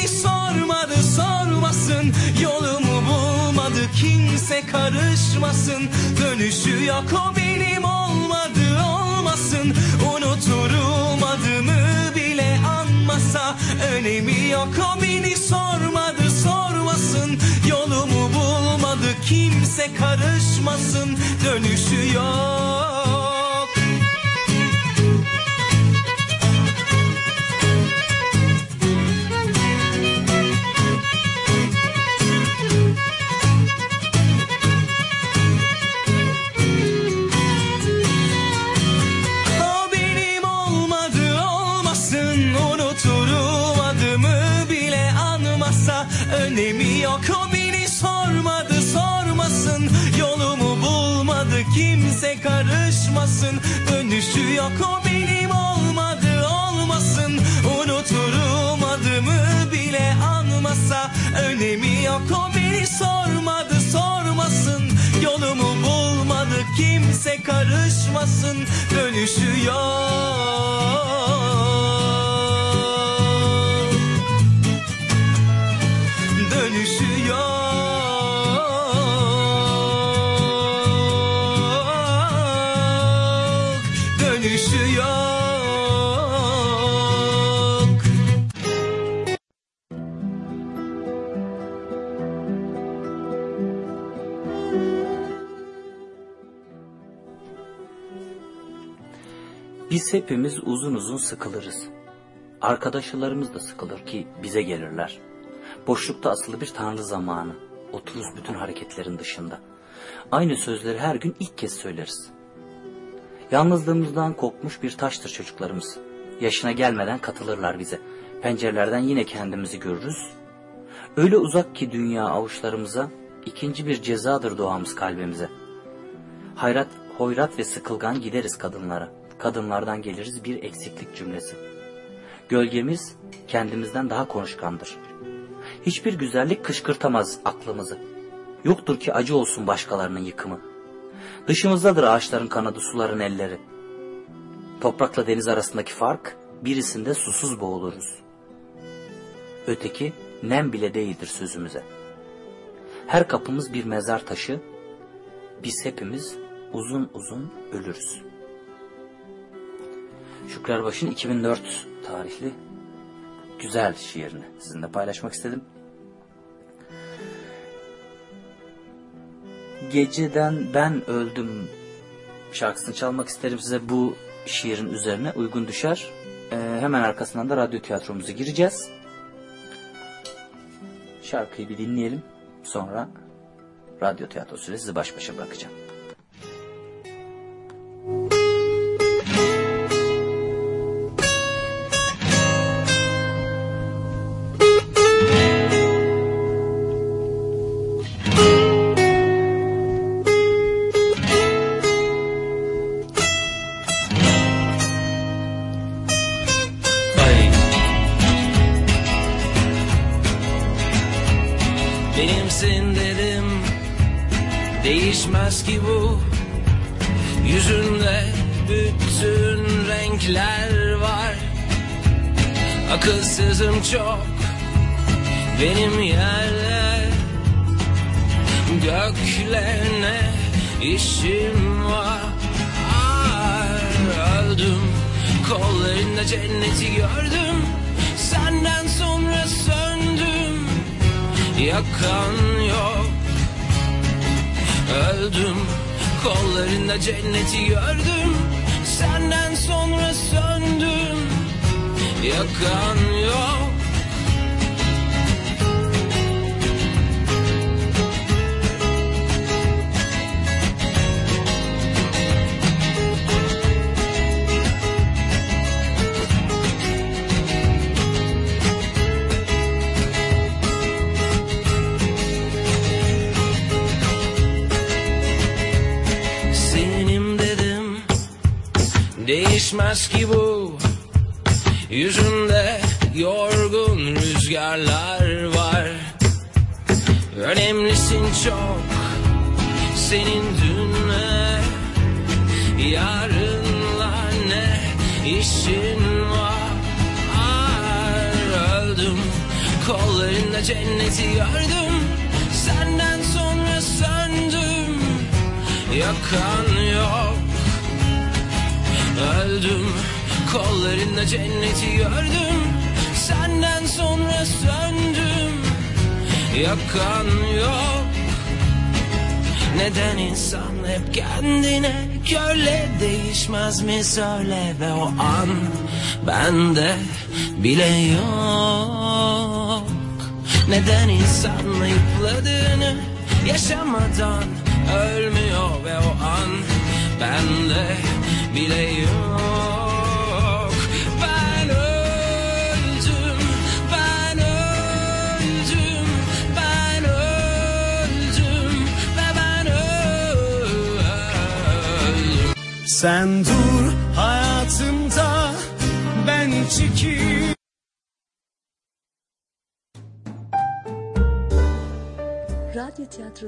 beni sormadı sormasın. Yolumu bulmadı kimse karışmasın. Dönüşü yok o benim olmadı olmasın. Unuturum adımı bile anmasa. Önemi yok o beni sormadı sormasın. Yolumu bulmadı kimse karışmasın. Dönüşü yok yok o benim olmadı olmasın. Unuturum adımı bile anmasa. Önemi yok o beni sormadı sormasın. Yolumu bulmadı kimse karışmasın. Dönüşü yok Hepimiz uzun uzun sıkılırız. Arkadaşlarımız da sıkılır ki bize gelirler. Boşlukta asılı bir tanrı zamanı. Otururuz bütün hareketlerin dışında. Aynı sözleri her gün ilk kez söyleriz. Yalnızlığımızdan kopmuş bir taştır çocuklarımız. Yaşına gelmeden katılırlar bize. Pencerelerden yine kendimizi görürüz. Öyle uzak ki dünya avuçlarımıza, ikinci bir cezadır doğamız kalbimize. Hayrat, hoyrat ve sıkılgan gideriz kadınlara. Kadınlardan geliriz bir eksiklik cümlesi. Gölgemiz kendimizden daha konuşkandır. Hiçbir güzellik kışkırtamaz aklımızı. Yoktur ki acı olsun başkalarının yıkımı. Dışımızdadır ağaçların kanadı, suların elleri. Toprakla deniz arasındaki fark, birisinde susuz boğuluruz. Öteki nem bile değildir sözümüze. Her kapımız bir mezar taşı, biz hepimiz uzun uzun ölürüz. Şükrü Erbaş'ın 2004 tarihli güzel şiirini sizinle paylaşmak istedim. Geceden ben öldüm şarkısını çalmak isterim size bu şiirin üzerine uygun düşer. Ee, hemen arkasından da radyo tiyatromuza gireceğiz. Şarkıyı bir dinleyelim. Sonra radyo tiyatrosuyla sizi baş başa bırakacağım.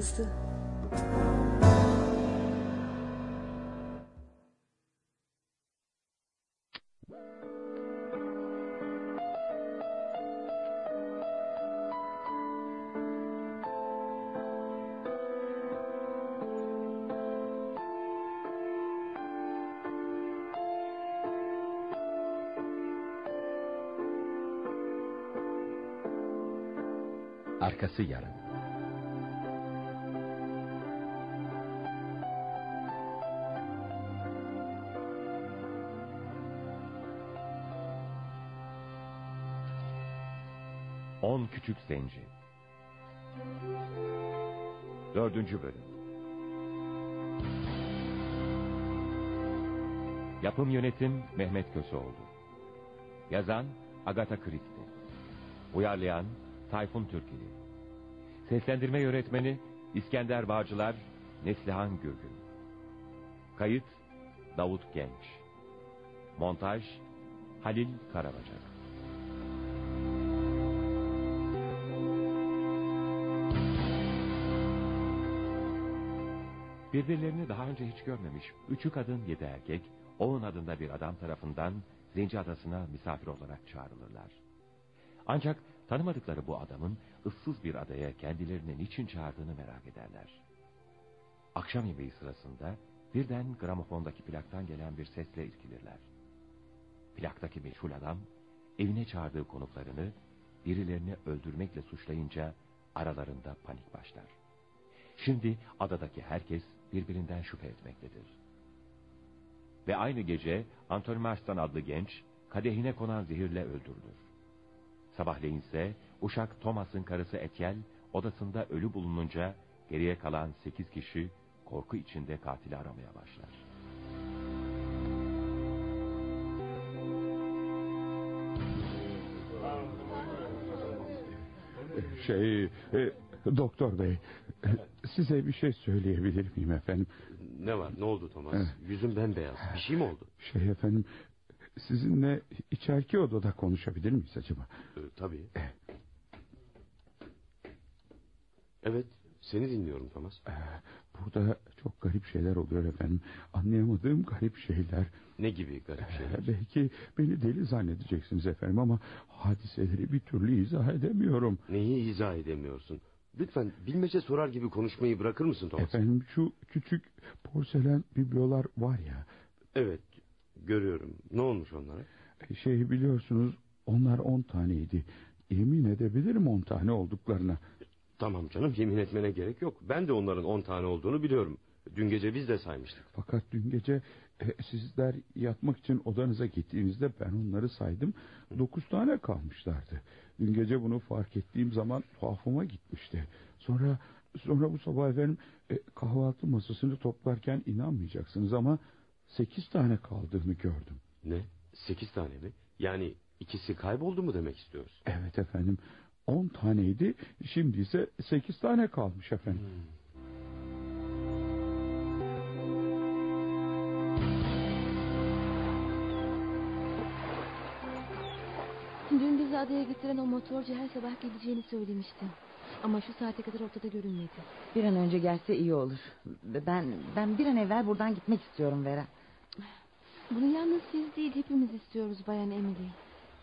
kızdı. Arkası yarın. Küçük Zenci. Dördüncü Bölüm. Yapım Yönetim Mehmet Köseoğlu. Yazan Agatha Christie. Uyarlayan Tayfun Türkili. Seslendirme Yönetmeni İskender Bağcılar Neslihan Gürgün. Kayıt Davut Genç. Montaj Halil Karabacak Birbirlerini daha önce hiç görmemiş üçü kadın yedi erkek Oğun adında bir adam tarafından Zenci Adası'na misafir olarak çağrılırlar. Ancak tanımadıkları bu adamın ıssız bir adaya kendilerini niçin çağırdığını merak ederler. Akşam yemeği sırasında birden gramofondaki plaktan gelen bir sesle irkilirler. Plaktaki meşhur adam evine çağırdığı konuklarını birilerini öldürmekle suçlayınca aralarında panik başlar. Şimdi adadaki herkes birbirinden şüphe etmektedir. Ve aynı gece Anthony Marston adlı genç kadehine konan zehirle öldürülür. Sabahleyin ise uşak Thomas'ın karısı Etiel odasında ölü bulununca geriye kalan sekiz kişi korku içinde katili aramaya başlar. Şey, e, doktor bey, e, size bir şey söyleyebilir miyim efendim? Ne var ne oldu Thomas? Yüzün bembeyaz. Bir şey mi oldu? Şey efendim, sizinle içerki odada konuşabilir miyiz acaba? Ee, tabii. Evet seni dinliyorum Thomas. Ee, burada çok garip şeyler oluyor efendim. Anlayamadığım garip şeyler. Ne gibi garip şeyler? Ee, belki beni deli zannedeceksiniz efendim ama hadiseleri bir türlü izah edemiyorum. Neyi izah edemiyorsun? Lütfen bilmece sorar gibi konuşmayı bırakır mısın Thomas? Efendim şu küçük porselen biblolar var ya. Evet görüyorum. Ne olmuş onlara? Şey biliyorsunuz onlar on taneydi. Yemin edebilirim on tane olduklarına. Tamam canım yemin etmene gerek yok. Ben de onların on tane olduğunu biliyorum. Dün gece biz de saymıştık. Fakat dün gece e, sizler yatmak için odanıza gittiğinizde ben onları saydım. Dokuz tane kalmışlardı. Dün gece bunu fark ettiğim zaman tuhafıma gitmişti. Sonra sonra bu sabah efendim e, kahvaltı masasını toplarken inanmayacaksınız ama sekiz tane kaldığını gördüm. Ne? Sekiz tane mi? Yani ikisi kayboldu mu demek istiyoruz? Evet efendim. On taneydi. Şimdi ise sekiz tane kalmış efendim. Dün adaya getiren o motorcu her sabah geleceğini söylemişti. Ama şu saate kadar ortada görünmedi. Bir an önce gelse iyi olur. Ben ben bir an evvel buradan gitmek istiyorum Vera. Bunu yalnız siz değil hepimiz istiyoruz Bayan Emily.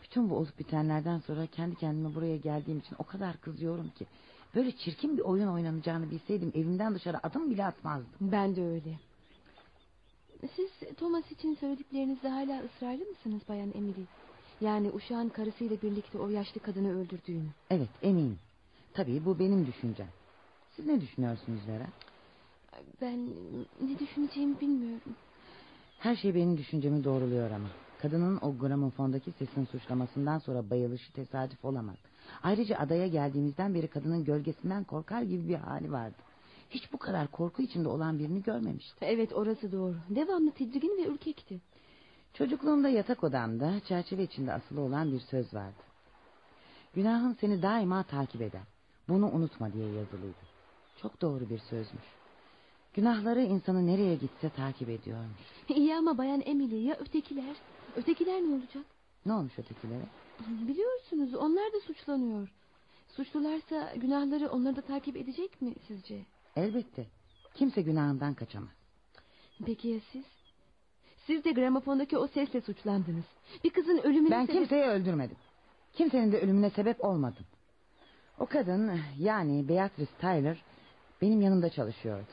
Bütün bu olup bitenlerden sonra kendi kendime buraya geldiğim için o kadar kızıyorum ki. Böyle çirkin bir oyun oynanacağını bilseydim evimden dışarı adım bile atmazdım. Ben de öyle. Siz Thomas için söylediklerinizde hala ısrarlı mısınız Bayan Emily? Yani uşağın karısıyla birlikte o yaşlı kadını öldürdüğünü. Evet eminim. Tabii bu benim düşüncem. Siz ne düşünüyorsunuz Vera? Ben ne düşüneceğimi bilmiyorum. Her şey benim düşüncemi doğruluyor ama. Kadının o gramofondaki sesin suçlamasından sonra bayılışı tesadüf olamaz. Ayrıca adaya geldiğimizden beri kadının gölgesinden korkar gibi bir hali vardı. Hiç bu kadar korku içinde olan birini görmemiştim. Evet orası doğru. Devamlı tedirgin ve ürkekti. Çocukluğumda yatak odamda çerçeve içinde asılı olan bir söz vardı. Günahın seni daima takip eder. Bunu unutma diye yazılıydı. Çok doğru bir sözmüş. Günahları insanı nereye gitse takip ediyormuş. İyi ama Bayan Emily ya ötekiler? Ötekiler ne olacak? Ne olmuş ötekilere? Biliyorsunuz onlar da suçlanıyor. Suçlularsa günahları onları da takip edecek mi sizce? Elbette. Kimse günahından kaçamaz. Peki ya siz? Siz de gramofondaki o sesle suçlandınız. Bir kızın ölümüne Ben sebep- kimseyi öldürmedim. Kimsenin de ölümüne sebep olmadım. O kadın yani Beatrice Tyler benim yanımda çalışıyordu.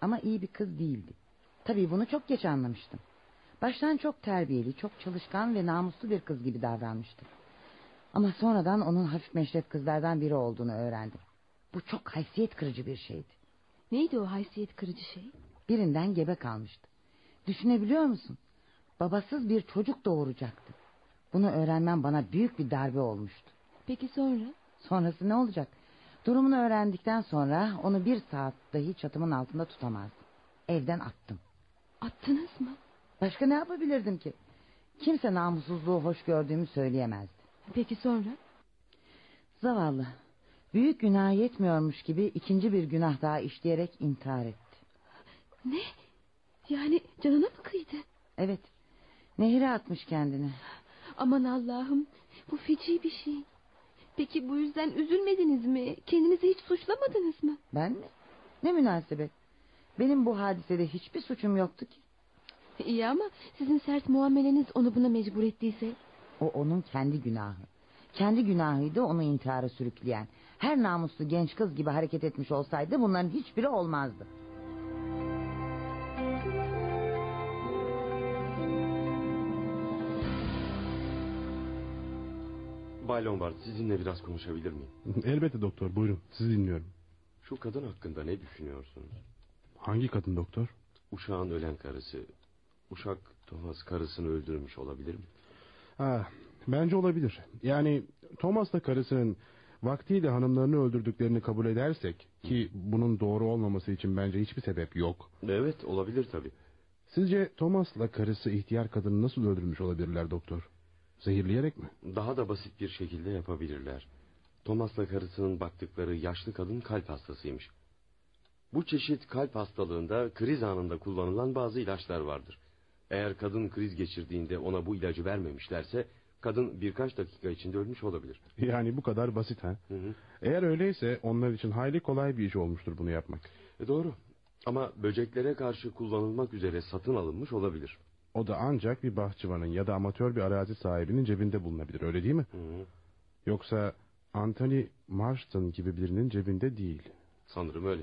Ama iyi bir kız değildi. Tabii bunu çok geç anlamıştım. Baştan çok terbiyeli, çok çalışkan ve namuslu bir kız gibi davranmıştı. Ama sonradan onun hafif meşref kızlardan biri olduğunu öğrendim. Bu çok haysiyet kırıcı bir şeydi. Neydi o haysiyet kırıcı şey? Birinden gebe kalmıştı. Düşünebiliyor musun? Babasız bir çocuk doğuracaktı. Bunu öğrenmem bana büyük bir darbe olmuştu. Peki sonra? Sonrası ne olacak? Durumunu öğrendikten sonra onu bir saat dahi çatımın altında tutamazdım. Evden attım. Attınız mı? Başka ne yapabilirdim ki? Kimse namussuzluğu hoş gördüğümü söyleyemezdi. Peki sonra? Zavallı. Büyük günah yetmiyormuş gibi ikinci bir günah daha işleyerek intihar etti. Ne? Yani canına mı kıydı? Evet. Nehire atmış kendini. Aman Allah'ım. Bu feci bir şey. Peki bu yüzden üzülmediniz mi? Kendinizi hiç suçlamadınız mı? Ben mi? Ne münasebet. Benim bu hadisede hiçbir suçum yoktu ki. İyi ama sizin sert muameleniz onu buna mecbur ettiyse. O onun kendi günahı. Kendi günahıydı onu intihara sürükleyen. Her namuslu genç kız gibi hareket etmiş olsaydı bunların hiçbiri olmazdı. Bay Lombard sizinle biraz konuşabilir miyim? Elbette doktor buyurun sizi dinliyorum. Şu kadın hakkında ne düşünüyorsunuz? Hangi kadın doktor? Uşağın ölen karısı. Uşak Thomas karısını öldürmüş olabilir mi? Ha, bence olabilir. Yani Thomas'la karısının vaktiyle hanımlarını öldürdüklerini kabul edersek ki bunun doğru olmaması için bence hiçbir sebep yok. Evet olabilir tabi. Sizce Thomas'la karısı ihtiyar kadını nasıl öldürmüş olabilirler doktor? Zehirleyerek mi? Daha da basit bir şekilde yapabilirler. Thomas'la karısının baktıkları yaşlı kadın kalp hastasıymış. Bu çeşit kalp hastalığında kriz anında kullanılan bazı ilaçlar vardır. Eğer kadın kriz geçirdiğinde ona bu ilacı vermemişlerse kadın birkaç dakika içinde ölmüş olabilir. Yani bu kadar basit ha? Hı hı. Eğer öyleyse onlar için hayli kolay bir iş olmuştur bunu yapmak. E doğru. Ama böceklere karşı kullanılmak üzere satın alınmış olabilir. O da ancak bir bahçıvanın ya da amatör bir arazi sahibinin cebinde bulunabilir öyle değil mi? Hı hı. Yoksa Anthony Marston gibi birinin cebinde değil. Sanırım öyle.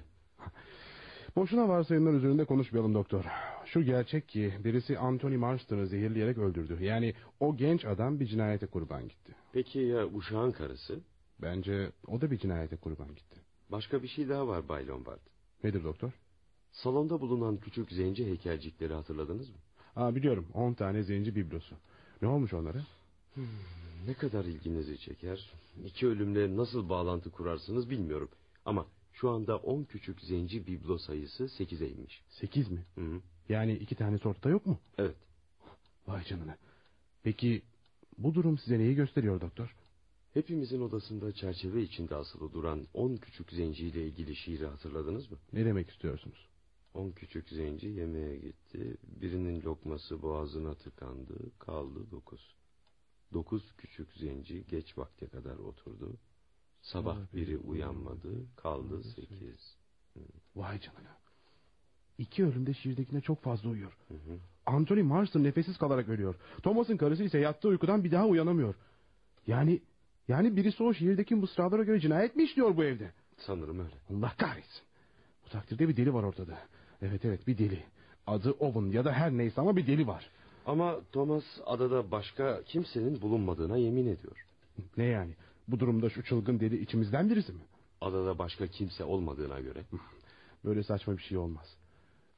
Boşuna varsayımlar üzerinde konuşmayalım doktor. Şu gerçek ki birisi Anthony Marston'ı zehirleyerek öldürdü. Yani o genç adam bir cinayete kurban gitti. Peki ya uşağın karısı? Bence o da bir cinayete kurban gitti. Başka bir şey daha var Bay Lombard. Nedir doktor? Salonda bulunan küçük zenci heykelcikleri hatırladınız mı? Aa, biliyorum 10 tane zenci biblosu. Ne olmuş onlara? Hmm, ne kadar ilginizi çeker. İki ölümle nasıl bağlantı kurarsınız bilmiyorum. Ama şu anda 10 küçük zenci biblo sayısı 8'e inmiş. 8 mi? Hı -hı. Yani iki tane ortada yok mu? Evet. Vay canına. Peki bu durum size neyi gösteriyor doktor? Hepimizin odasında çerçeve içinde asılı duran 10 küçük zenciyle ilgili şiiri hatırladınız mı? Ne demek istiyorsunuz? On küçük zenci yemeğe gitti. Birinin lokması boğazına tıkandı. Kaldı dokuz. Dokuz küçük zenci geç vakte kadar oturdu. Sabah biri uyanmadı. Kaldı sekiz. Vay canına. İki ölümde şiirdekine çok fazla uyuyor. Hı hı. Anthony Marston nefessiz kalarak ölüyor. Thomas'ın karısı ise yattığı uykudan bir daha uyanamıyor. Yani yani birisi o şiirdeki mısralara göre cinayet mi işliyor bu evde? Sanırım öyle. Allah kahretsin. Bu takdirde bir deli var ortada. Evet evet bir deli. Adı Owen ya da her neyse ama bir deli var. Ama Thomas adada başka kimsenin bulunmadığına yemin ediyor. Ne yani? Bu durumda şu çılgın deli içimizden birisi mi? Adada başka kimse olmadığına göre. Böyle saçma bir şey olmaz.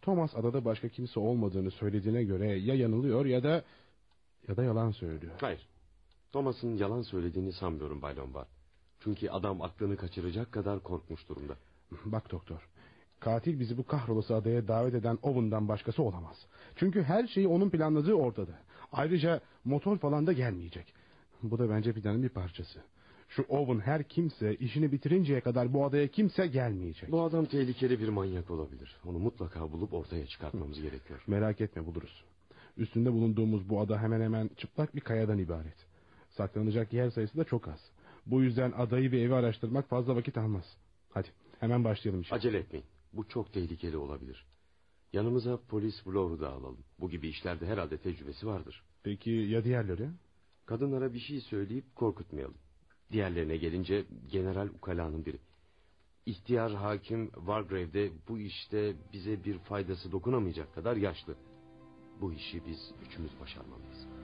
Thomas adada başka kimse olmadığını söylediğine göre ya yanılıyor ya da ya da yalan söylüyor. Hayır. Thomas'ın yalan söylediğini sanmıyorum Bay Lombard. Çünkü adam aklını kaçıracak kadar korkmuş durumda. Bak doktor. Katil bizi bu kahrolası adaya davet eden Owen'dan başkası olamaz. Çünkü her şeyi onun planladığı ortada. Ayrıca motor falan da gelmeyecek. Bu da bence planın bir parçası. Şu Owen her kimse işini bitirinceye kadar bu adaya kimse gelmeyecek. Bu adam tehlikeli bir manyak olabilir. Onu mutlaka bulup ortaya çıkartmamız gerekiyor. Merak etme buluruz. Üstünde bulunduğumuz bu ada hemen hemen çıplak bir kayadan ibaret. Saklanacak yer sayısı da çok az. Bu yüzden adayı ve evi araştırmak fazla vakit almaz. Hadi hemen başlayalım işe. Acele etmeyin. Bu çok tehlikeli olabilir. Yanımıza polis Blower'u da alalım. Bu gibi işlerde herhalde tecrübesi vardır. Peki ya diğerleri? Kadınlara bir şey söyleyip korkutmayalım. Diğerlerine gelince General Ukala'nın biri. İhtiyar hakim Wargrave'de bu işte bize bir faydası dokunamayacak kadar yaşlı. Bu işi biz üçümüz başarmalıyız.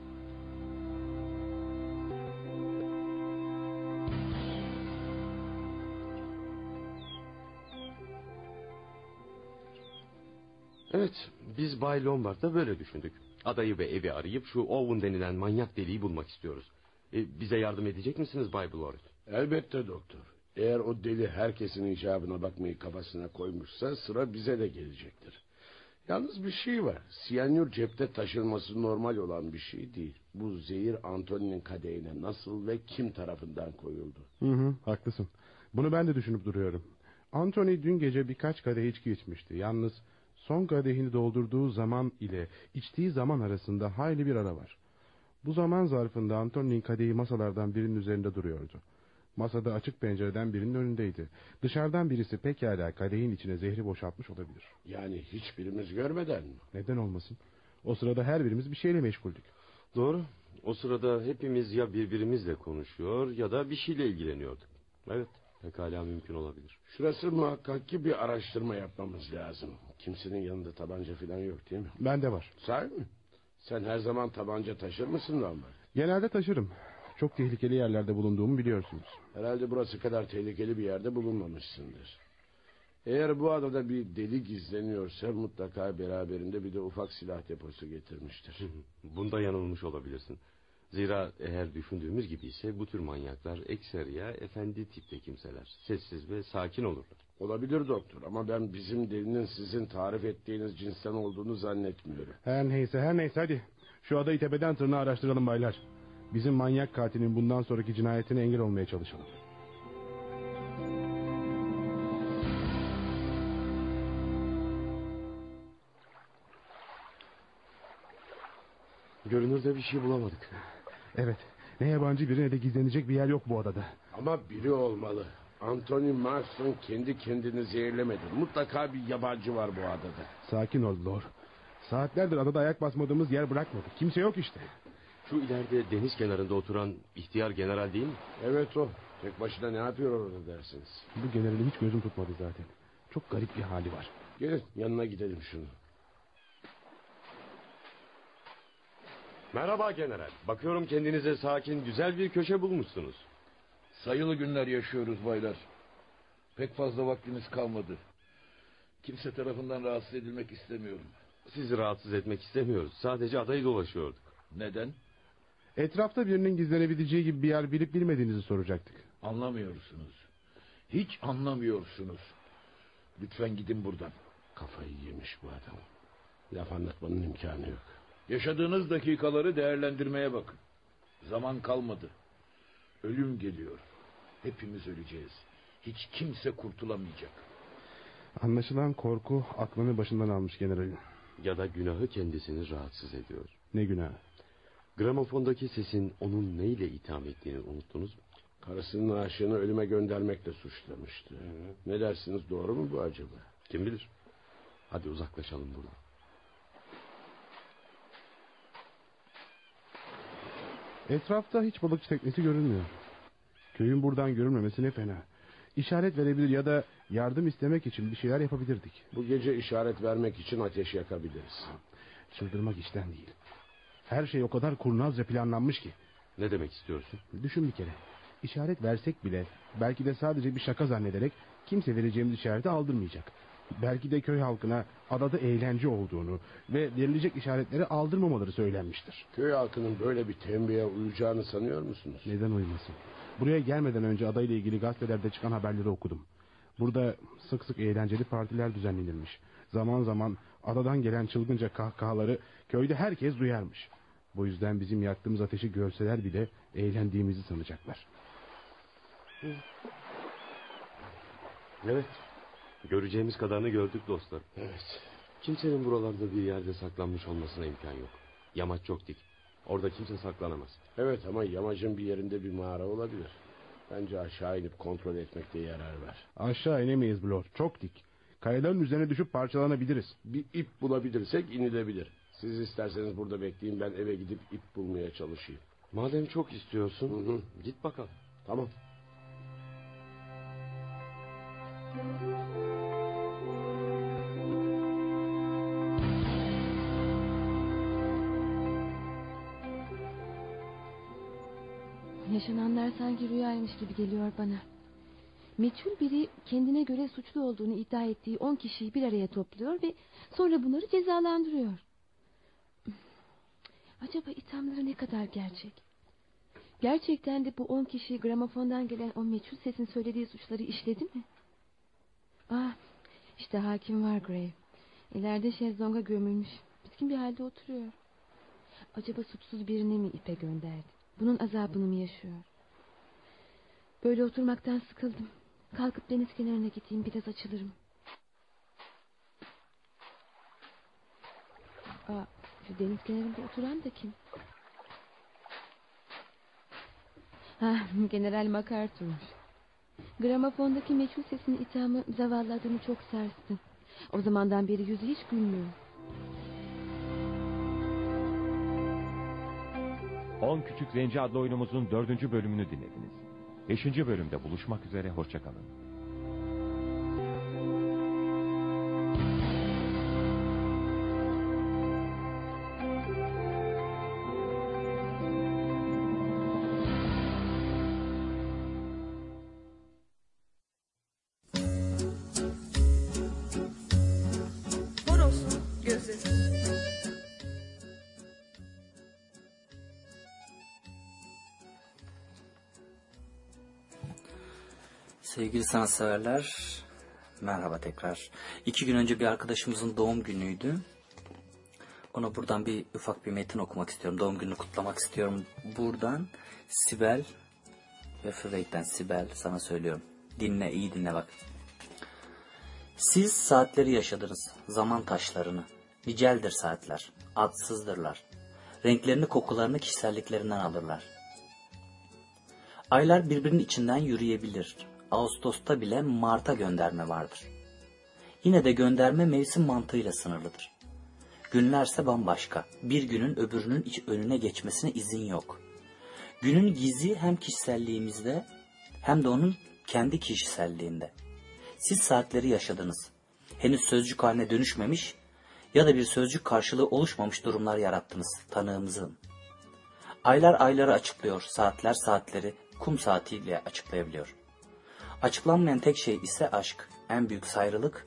Evet, biz Bay Lombard'da böyle düşündük. Adayı ve evi arayıp şu Owen denilen manyak deliği bulmak istiyoruz. E, bize yardım edecek misiniz Bay Blord? Elbette doktor. Eğer o deli herkesin icabına bakmayı kafasına koymuşsa sıra bize de gelecektir. Yalnız bir şey var. Siyanür cepte taşınması normal olan bir şey değil. Bu zehir Antony'nin kadehine nasıl ve kim tarafından koyuldu? Hı hı, haklısın. Bunu ben de düşünüp duruyorum. Anthony dün gece birkaç kadeh içki içmişti. Yalnız son kadehini doldurduğu zaman ile içtiği zaman arasında hayli bir ara var. Bu zaman zarfında Anthony'nin kadehi masalardan birinin üzerinde duruyordu. Masada açık pencereden birinin önündeydi. Dışarıdan birisi pekala kadehin içine zehri boşaltmış olabilir. Yani hiçbirimiz görmeden mi? Neden olmasın? O sırada her birimiz bir şeyle meşguldük. Doğru. O sırada hepimiz ya birbirimizle konuşuyor ya da bir şeyle ilgileniyorduk. Evet, pekala mümkün olabilir. Şurası muhakkak ki bir araştırma yapmamız lazım. Kimsenin yanında tabanca falan yok değil mi? Bende var. Sahi mi? Sen her zaman tabanca taşır mısın Lombard? Genelde taşırım. Çok tehlikeli yerlerde bulunduğumu biliyorsunuz. Herhalde burası kadar tehlikeli bir yerde bulunmamışsındır. Eğer bu adada bir deli gizleniyorsa mutlaka beraberinde bir de ufak silah deposu getirmiştir. Bunda yanılmış olabilirsin. Zira eğer düşündüğümüz gibi ise bu tür manyaklar ekseriya efendi tipte kimseler. Sessiz ve sakin olurlar. Olabilir doktor ama ben bizim delinin sizin tarif ettiğiniz cinsten olduğunu zannetmiyorum. Her neyse her neyse hadi. Şu adayı tepeden tırnağa araştıralım baylar. Bizim manyak katilin bundan sonraki cinayetine engel olmaya çalışalım. Görünürde bir şey bulamadık. Evet. Ne yabancı biri ne de gizlenecek bir yer yok bu adada. Ama biri olmalı. Anthony Marston kendi kendini zehirlemedi. Mutlaka bir yabancı var bu adada. Sakin ol Lor. Saatlerdir adada ayak basmadığımız yer bırakmadı. Kimse yok işte. Şu ileride deniz kenarında oturan ihtiyar general değil mi? Evet o. Tek başına ne yapıyor orada dersiniz? Bu generali hiç gözüm tutmadı zaten. Çok garip bir hali var. Gelin yanına gidelim şunu. Merhaba general. Bakıyorum kendinize sakin güzel bir köşe bulmuşsunuz. Sayılı günler yaşıyoruz baylar. Pek fazla vaktimiz kalmadı. Kimse tarafından rahatsız edilmek istemiyorum. Sizi rahatsız etmek istemiyoruz. Sadece adayı dolaşıyorduk. Neden? Etrafta birinin gizlenebileceği gibi bir yer bilip bilmediğinizi soracaktık. Anlamıyorsunuz. Hiç anlamıyorsunuz. Lütfen gidin buradan. Kafayı yemiş bu adam. Laf anlatmanın imkanı yok. Yaşadığınız dakikaları değerlendirmeye bakın. Zaman kalmadı. Ölüm geliyor. Hepimiz öleceğiz. Hiç kimse kurtulamayacak. Anlaşılan korku aklını başından almış generalin. Ya da günahı kendisini rahatsız ediyor. Ne günahı? Gramofondaki sesin onun neyle itham ettiğini unuttunuz mu? Karısının aşığını ölüme göndermekle suçlamıştı. Ne dersiniz doğru mu bu acaba? Kim bilir? Hadi uzaklaşalım buradan. Etrafta hiç balıkçı teknesi görünmüyor. Köyün buradan görünmemesi ne fena. İşaret verebilir ya da yardım istemek için bir şeyler yapabilirdik. Bu gece işaret vermek için ateş yakabiliriz. Çıldırmak işten değil. Her şey o kadar kurnazca planlanmış ki. Ne demek istiyorsun? Düşün bir kere. İşaret versek bile belki de sadece bir şaka zannederek kimse vereceğimiz işareti aldırmayacak. Belki de köy halkına adada eğlence olduğunu ve verilecek işaretleri aldırmamaları söylenmiştir. Köy halkının böyle bir tembihe uyacağını sanıyor musunuz? Neden uymasın? Buraya gelmeden önce adayla ilgili gazetelerde çıkan haberleri okudum. Burada sık sık eğlenceli partiler düzenlenirmiş. Zaman zaman adadan gelen çılgınca kahkahaları köyde herkes duyarmış. Bu yüzden bizim yaktığımız ateşi görseler bile eğlendiğimizi sanacaklar. Evet. Göreceğimiz kadarını gördük dostlar. Evet. Kimsenin buralarda bir yerde saklanmış olmasına imkan yok. Yamaç çok dik. Orada kimse saklanamaz. Evet ama yamacın bir yerinde bir mağara olabilir. Bence aşağı inip kontrol etmekte yarar var. Aşağı inemeyiz Blor. Çok dik. Kayaların üzerine düşüp parçalanabiliriz. Bir ip bulabilirsek inilebilir. Siz isterseniz burada bekleyin ben eve gidip ip bulmaya çalışayım. Madem çok istiyorsun Hı hı. git bakalım. Tamam. Yaşananlar sanki rüyaymış gibi geliyor bana. Meçhul biri kendine göre suçlu olduğunu iddia ettiği on kişiyi bir araya topluyor ve sonra bunları cezalandırıyor. Acaba ithamları ne kadar gerçek? Gerçekten de bu on kişi gramofondan gelen o meçhul sesin söylediği suçları işledi mi? Ah, işte hakim var Gray. İleride şezlonga gömülmüş. Bitkin bir halde oturuyor. Acaba suçsuz birini mi ipe gönderdi? Bunun azabını mı yaşıyor? Böyle oturmaktan sıkıldım. Kalkıp deniz kenarına gideyim biraz açılırım. Aa, şu deniz kenarında oturan da kim? Ha, General MacArthur'muş. Gramofondaki meçhul sesin ithamı zavallı adamı çok sarstı. O zamandan beri yüzü hiç gülmüyor. 10 Küçük Zenci adlı oyunumuzun dördüncü bölümünü dinlediniz. Beşinci bölümde buluşmak üzere, hoşçakalın. Sanatseverler, merhaba tekrar. İki gün önce bir arkadaşımızın doğum günüydü. Ona buradan bir ufak bir metin okumak istiyorum. Doğum gününü kutlamak istiyorum. Buradan Sibel ve Füveyt'ten Sibel sana söylüyorum. Dinle, iyi dinle bak. Siz saatleri yaşadınız, zaman taşlarını. Niceldir saatler, adsızdırlar. Renklerini, kokularını kişiselliklerinden alırlar. Aylar birbirinin içinden yürüyebilir. Ağustos'ta bile Mart'a gönderme vardır. Yine de gönderme mevsim mantığıyla sınırlıdır. Günlerse bambaşka. Bir günün öbürünün iç önüne geçmesine izin yok. Günün gizi hem kişiselliğimizde hem de onun kendi kişiselliğinde. Siz saatleri yaşadınız. Henüz sözcük haline dönüşmemiş ya da bir sözcük karşılığı oluşmamış durumlar yarattınız tanığımızın. Aylar ayları açıklıyor, saatler saatleri kum saatiyle açıklayabiliyor. Açıklanmayan tek şey ise aşk, en büyük sayrılık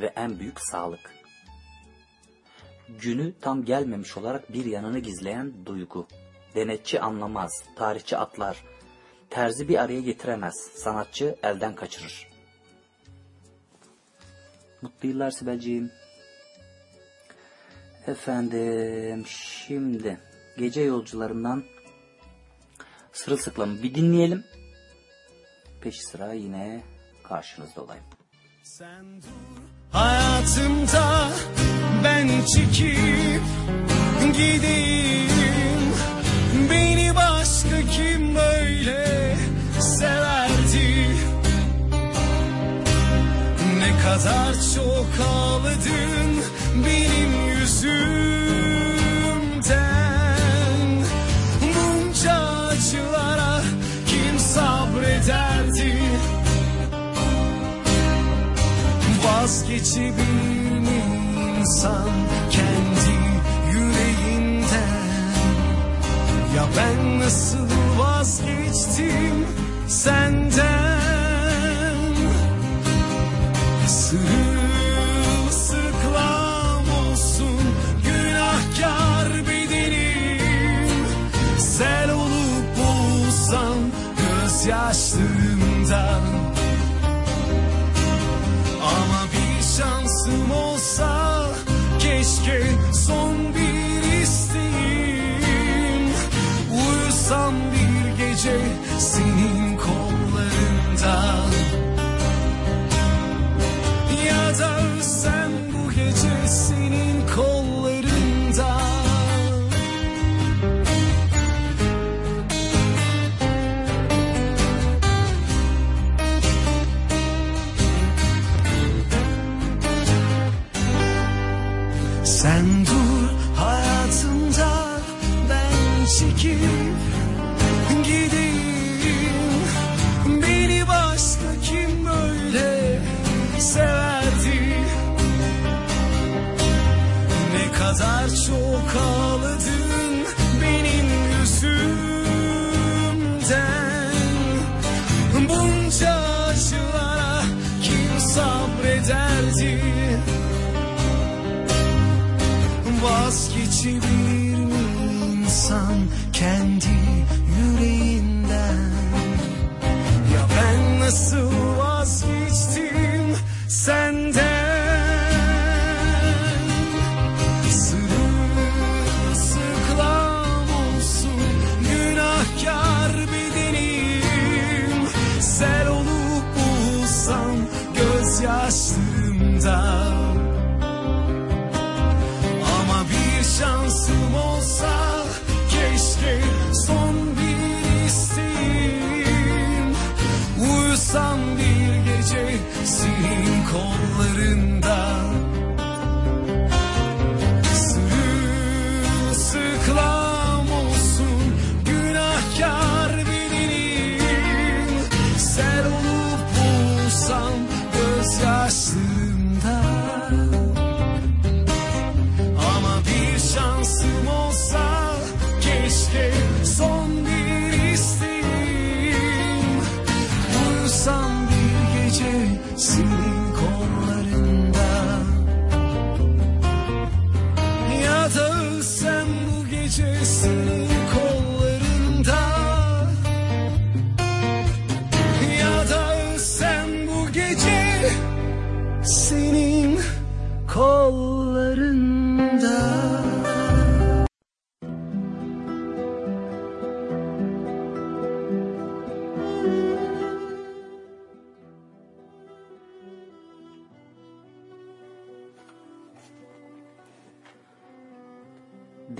ve en büyük sağlık. Günü tam gelmemiş olarak bir yanını gizleyen duygu. Denetçi anlamaz, tarihçi atlar, terzi bir araya getiremez, sanatçı elden kaçırır. Mutlu yıllar Sibelciğim. Efendim şimdi gece yolcularından sırılsıklamı bir dinleyelim. Peşi sıra yine karşınızda olayım. Hayatımda ben çekip gideyim. Beni başka kim böyle severdi? Ne kadar çok ağladın benim yüzümden Vazgeçebilir insan kendi yüreğinden. Ya ben nasıl vazgeçtim senden? Sırılsıklam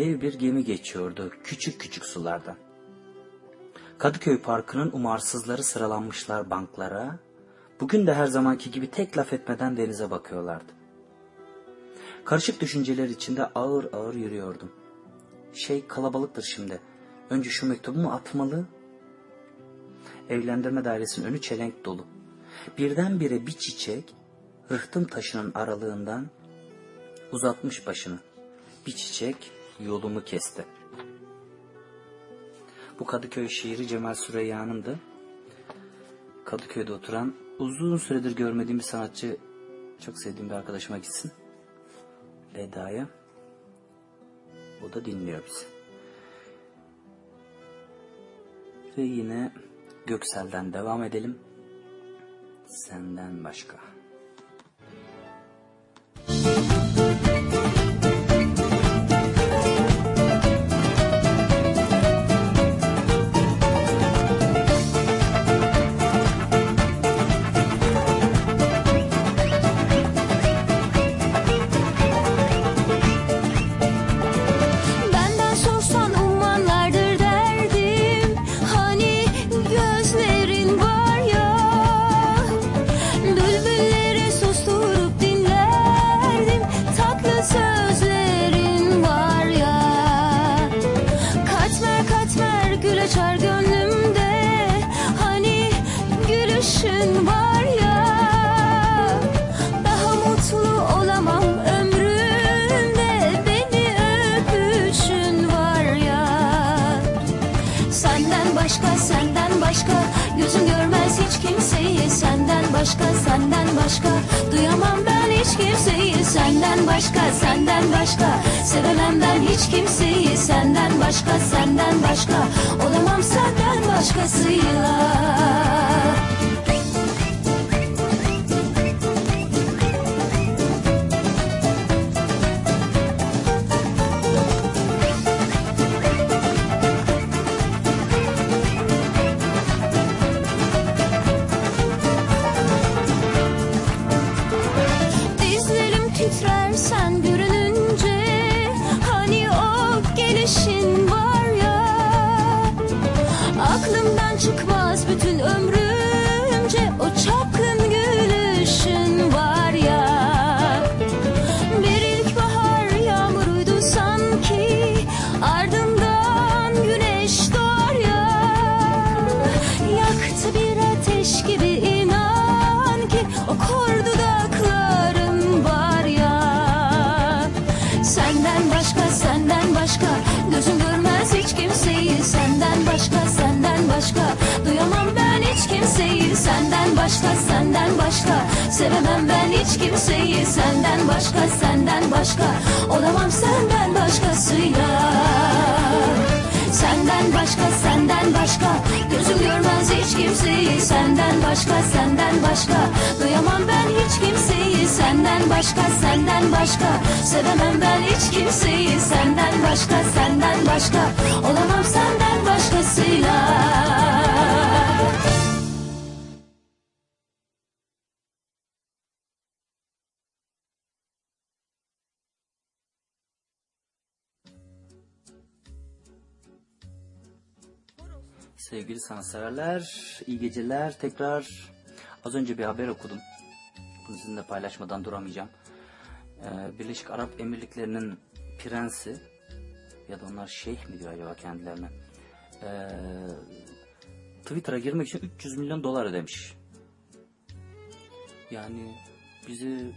Dev bir gemi geçiyordu küçük küçük sulardan. Kadıköy Parkı'nın umarsızları sıralanmışlar banklara. Bugün de her zamanki gibi tek laf etmeden denize bakıyorlardı. Karışık düşünceler içinde ağır ağır yürüyordum. Şey kalabalıktır şimdi. Önce şu mektubumu atmalı. Evlendirme dairesinin önü çelenk dolu. Birdenbire bir çiçek rıhtım taşının aralığından uzatmış başını. Bir çiçek yolumu kesti. Bu Kadıköy şiiri Cemal Süreyya'nındı. Kadıköy'de oturan uzun süredir görmediğim bir sanatçı çok sevdiğim bir arkadaşıma gitsin. Veda'ya. O da dinliyor bizi. Ve yine Göksel'den devam edelim. Senden başka. Başka senden başka. Duyamam ben hiç kimseyi Senden başka senden başka. Sevemem ben hiç kimseyi Senden başka senden başka. Olamam senden başkasıyla Sevemem ben hiç kimseyi. Senden başka senden başka Olamam. Senden başkasıyla. Senden başka senden başka Gözüm görmez hiç kimseyi. Senden başka senden başka Duyamam ben hiç kimseyi. Senden başka senden başka Sevemem ben hiç kimseyi. Senden başka senden başka Olamam. Senden başkasıyla. Sevgili sanatseverler, iyi geceler. Tekrar az önce bir haber okudum. Bunu sizinle paylaşmadan duramayacağım. Ee, Birleşik Arap Emirlikleri'nin prensi ya da onlar şeyh mi diyor acaba kendilerine? Ee, Twitter'a girmek için 300 milyon dolar ödemiş. Yani bizi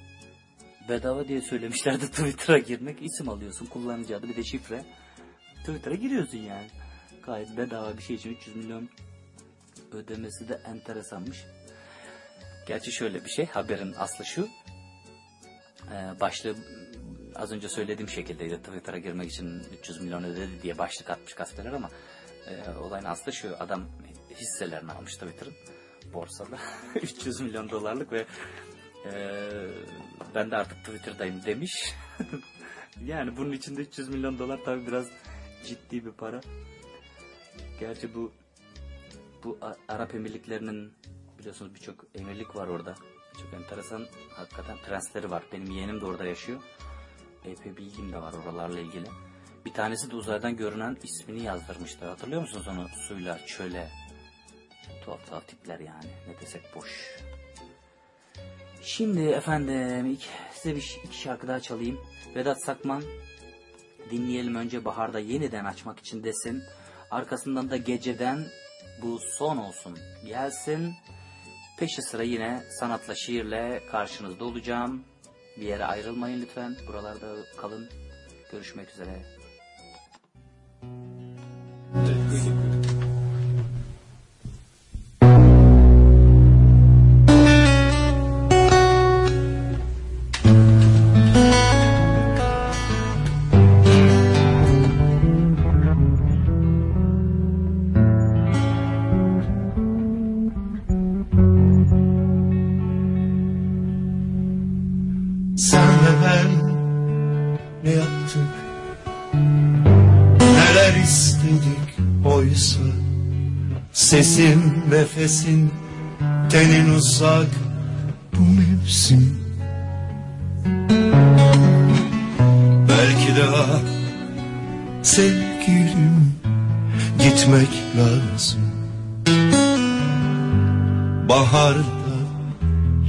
bedava diye söylemişlerdi Twitter'a girmek. İsim alıyorsun, kullanıcı adı bir de şifre. Twitter'a giriyorsun yani. Gayet bedava bir şey için 300 milyon ödemesi de enteresanmış. Gerçi şöyle bir şey, haberin aslı şu. Ee, başlığı az önce söylediğim şekildeydi. Twitter'a girmek için 300 milyon ödedi diye başlık atmış gazeteler ama e, olayın aslı şu. Adam hisselerini almış Twitter'ın borsada. 300 milyon dolarlık ve e, ben de artık Twitter'dayım demiş. yani bunun içinde 300 milyon dolar tabi biraz ciddi bir para. Gerçi bu bu Arap Emirlikleri'nin biliyorsunuz birçok emirlik var orada. Çok enteresan hakikaten prensleri var. Benim yeğenim de orada yaşıyor. Epey bilgim de var oralarla ilgili. Bir tanesi de uzaydan görünen ismini yazdırmıştı. Hatırlıyor musunuz onu? Suyla, çöle. Tuhaf tuhaf tipler yani. Ne desek boş. Şimdi efendim ilk, size bir iki şarkı daha çalayım. Vedat Sakman dinleyelim önce Bahar'da yeniden açmak için desin. Arkasından da geceden bu son olsun gelsin. Peşi sıra yine sanatla şiirle karşınızda olacağım. Bir yere ayrılmayın lütfen. Buralarda kalın. Görüşmek üzere. Sen Sesin nefesin Tenin uzak bu mevsim. Belki daha sevgilim Gitmek lazım. Baharda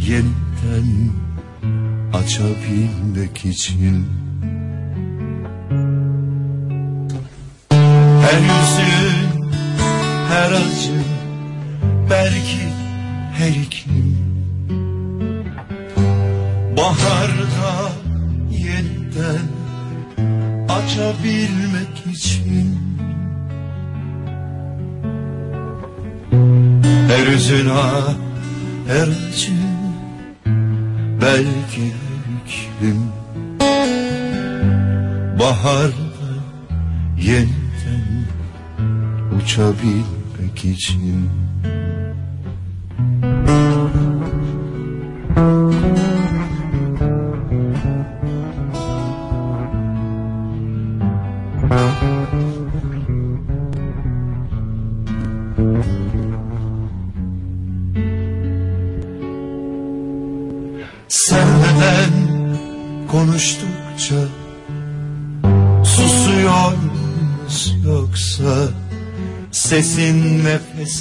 yeniden açabilmek için. Her yüzün, her acı, belki her iklim Baharda yeniden açabilmek için. Her üzün ah, her acı belki iklim. Baharda yeniden uçabilmek için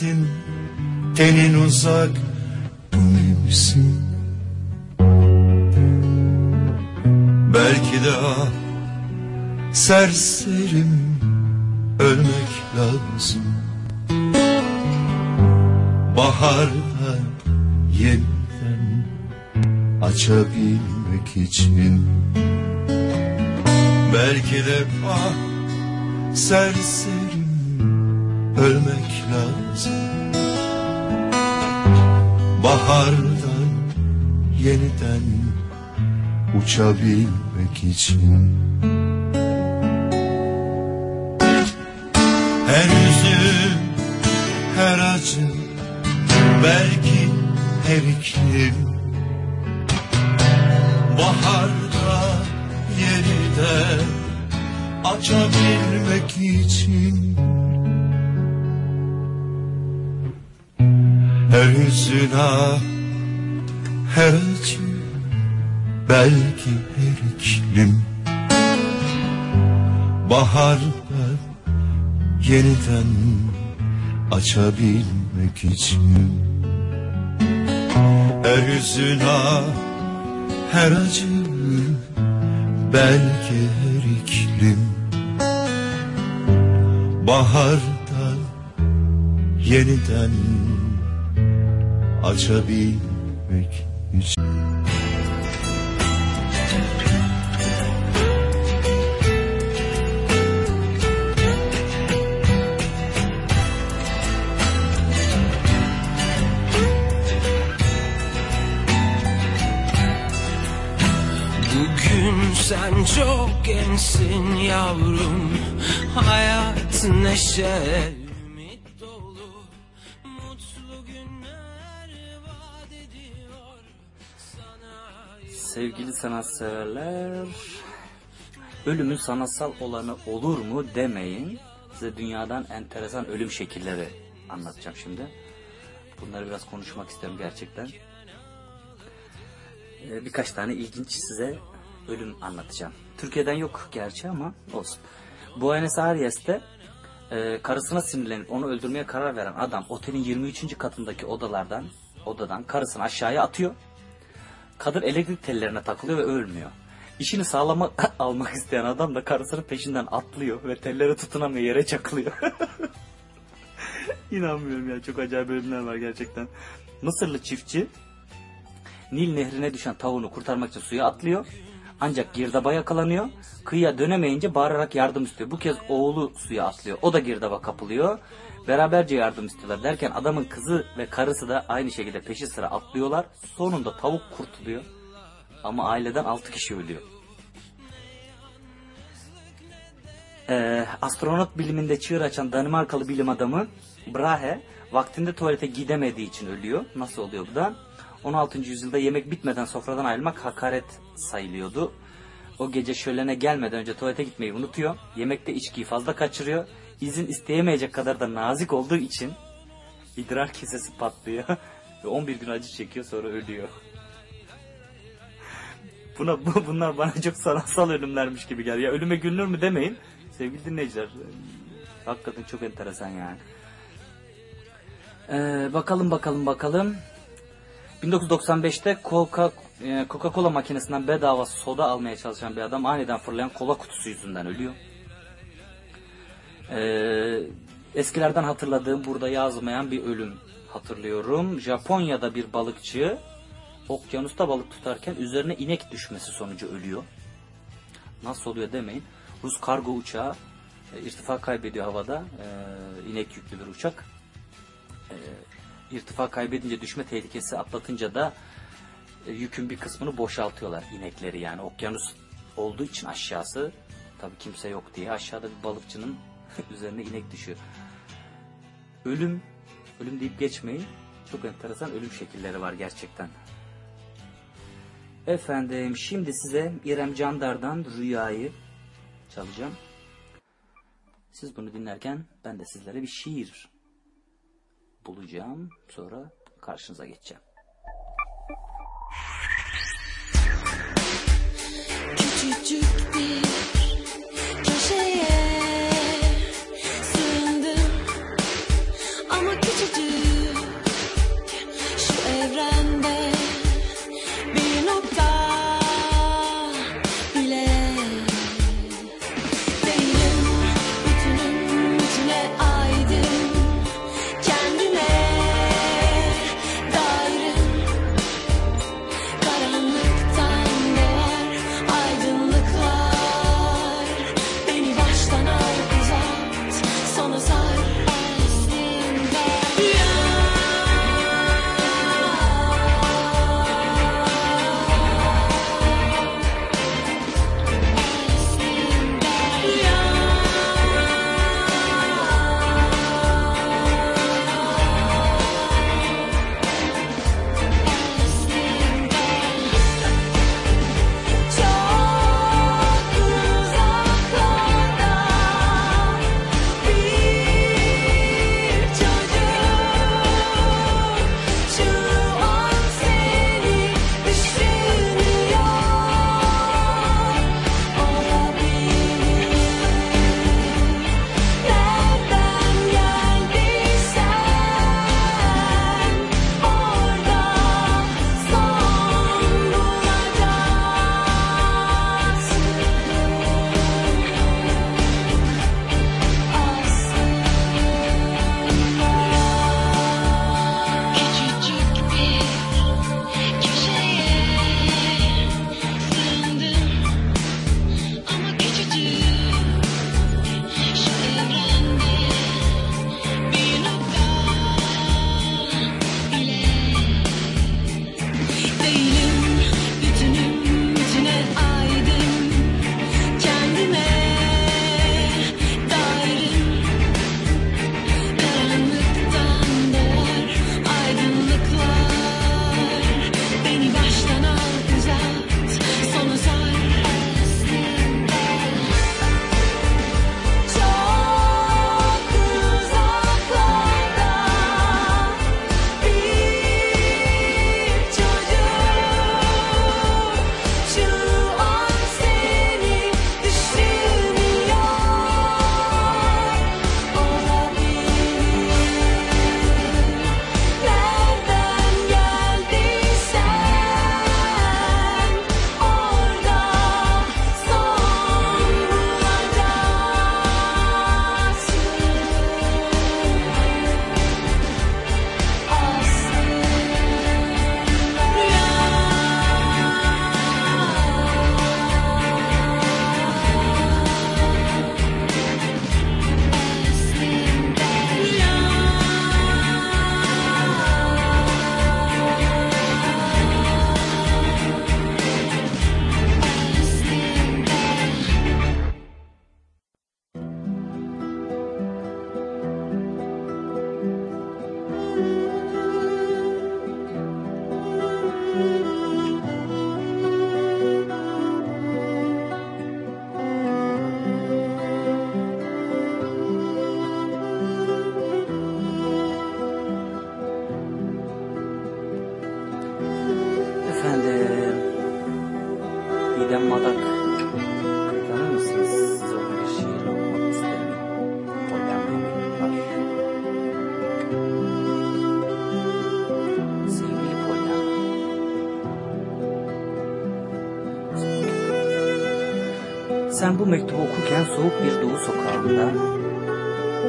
nefesin Tenin uzak bu mevsim Belki daha serserim Ölmek lazım. Baharda yeniden açabilmek için. Belki de ah serserim ölmek lazım. Bahardan yeniden uçabilmek için. Her yüzü her acı belki her iklim. Baharda yeniden açabilmek için Hüzüna, her acı, belki her iklim Baharda yeniden açabilmek için. Her hüzüna, her acı, belki her iklim Baharda yeniden açabilmek için. Sen çok gençsin yavrum. Hayat neşe Sevgili sanatseverler, ölümün sanatsal olanı olur mu demeyin. Size dünyadan enteresan ölüm şekilleri anlatacağım şimdi. Bunları biraz konuşmak istiyorum gerçekten. Ee, birkaç tane ilginç size ölüm anlatacağım. Türkiye'den yok gerçi ama olsun. Buenos Aires'te e, karısına sinirlenip onu öldürmeye karar veren adam otelin 23. katındaki odalardan odadan karısını aşağıya atıyor. Kadın elektrik tellerine takılıyor ve ölmüyor. İşini sağlama almak isteyen adam da karısının peşinden atlıyor ve telleri tutunamıyor yere çakılıyor. İnanmıyorum ya çok acayip bölümler var gerçekten. Mısırlı çiftçi Nil nehrine düşen tavuğunu kurtarmak için suya atlıyor. Ancak girdaba yakalanıyor. Kıyıya dönemeyince bağırarak yardım istiyor. Bu kez oğlu suya atlıyor. O da girdaba kapılıyor. Beraberce yardım istiyorlar derken adamın kızı ve karısı da aynı şekilde peşi sıra atlıyorlar. Sonunda tavuk kurtuluyor. Ama aileden 6 kişi ölüyor. Ee, astronot biliminde çığır açan Danimarkalı bilim adamı Brahe vaktinde tuvalete gidemediği için ölüyor. Nasıl oluyor bu da? 16. yüzyılda yemek bitmeden sofradan ayrılmak hakaret sayılıyordu. O gece şölene gelmeden önce tuvalete gitmeyi unutuyor. Yemekte içkiyi fazla kaçırıyor. İzin isteyemeyecek kadar da nazik olduğu için idrar kesesi patlıyor. Ve 11 gün acı çekiyor sonra ölüyor. Buna, bu, bunlar bana çok sanatsal ölümlermiş gibi geliyor. Ya ölüme gülünür mü demeyin. Sevgili dinleyiciler. Hakikaten çok enteresan yani. Ee, bakalım bakalım bakalım. 1995'te Coca- e, Coca-Cola makinesinden bedava soda almaya çalışan bir adam aniden fırlayan kola kutusu yüzünden ölüyor. Ee, eskilerden hatırladığım burada yazmayan bir ölüm hatırlıyorum. Japonya'da bir balıkçı okyanusta balık tutarken üzerine inek düşmesi sonucu ölüyor. Nasıl oluyor demeyin. Rus kargo uçağı e, irtifa kaybediyor havada. E, inek yüklü bir uçak. E, irtifa kaybedince düşme tehlikesi atlatınca da e, yükün bir kısmını boşaltıyorlar inekleri yani okyanus olduğu için aşağısı tabii kimse yok diye aşağıda bir balıkçının üzerine inek düşüyor. Ölüm, ölüm deyip geçmeyin. Çok enteresan ölüm şekilleri var gerçekten. Efendim şimdi size İrem Candar'dan Rüya'yı çalacağım. Siz bunu dinlerken ben de sizlere bir şiir bulacağım. Sonra karşınıza geçeceğim. Küçücük bir bu mektubu okurken soğuk bir doğu sokağında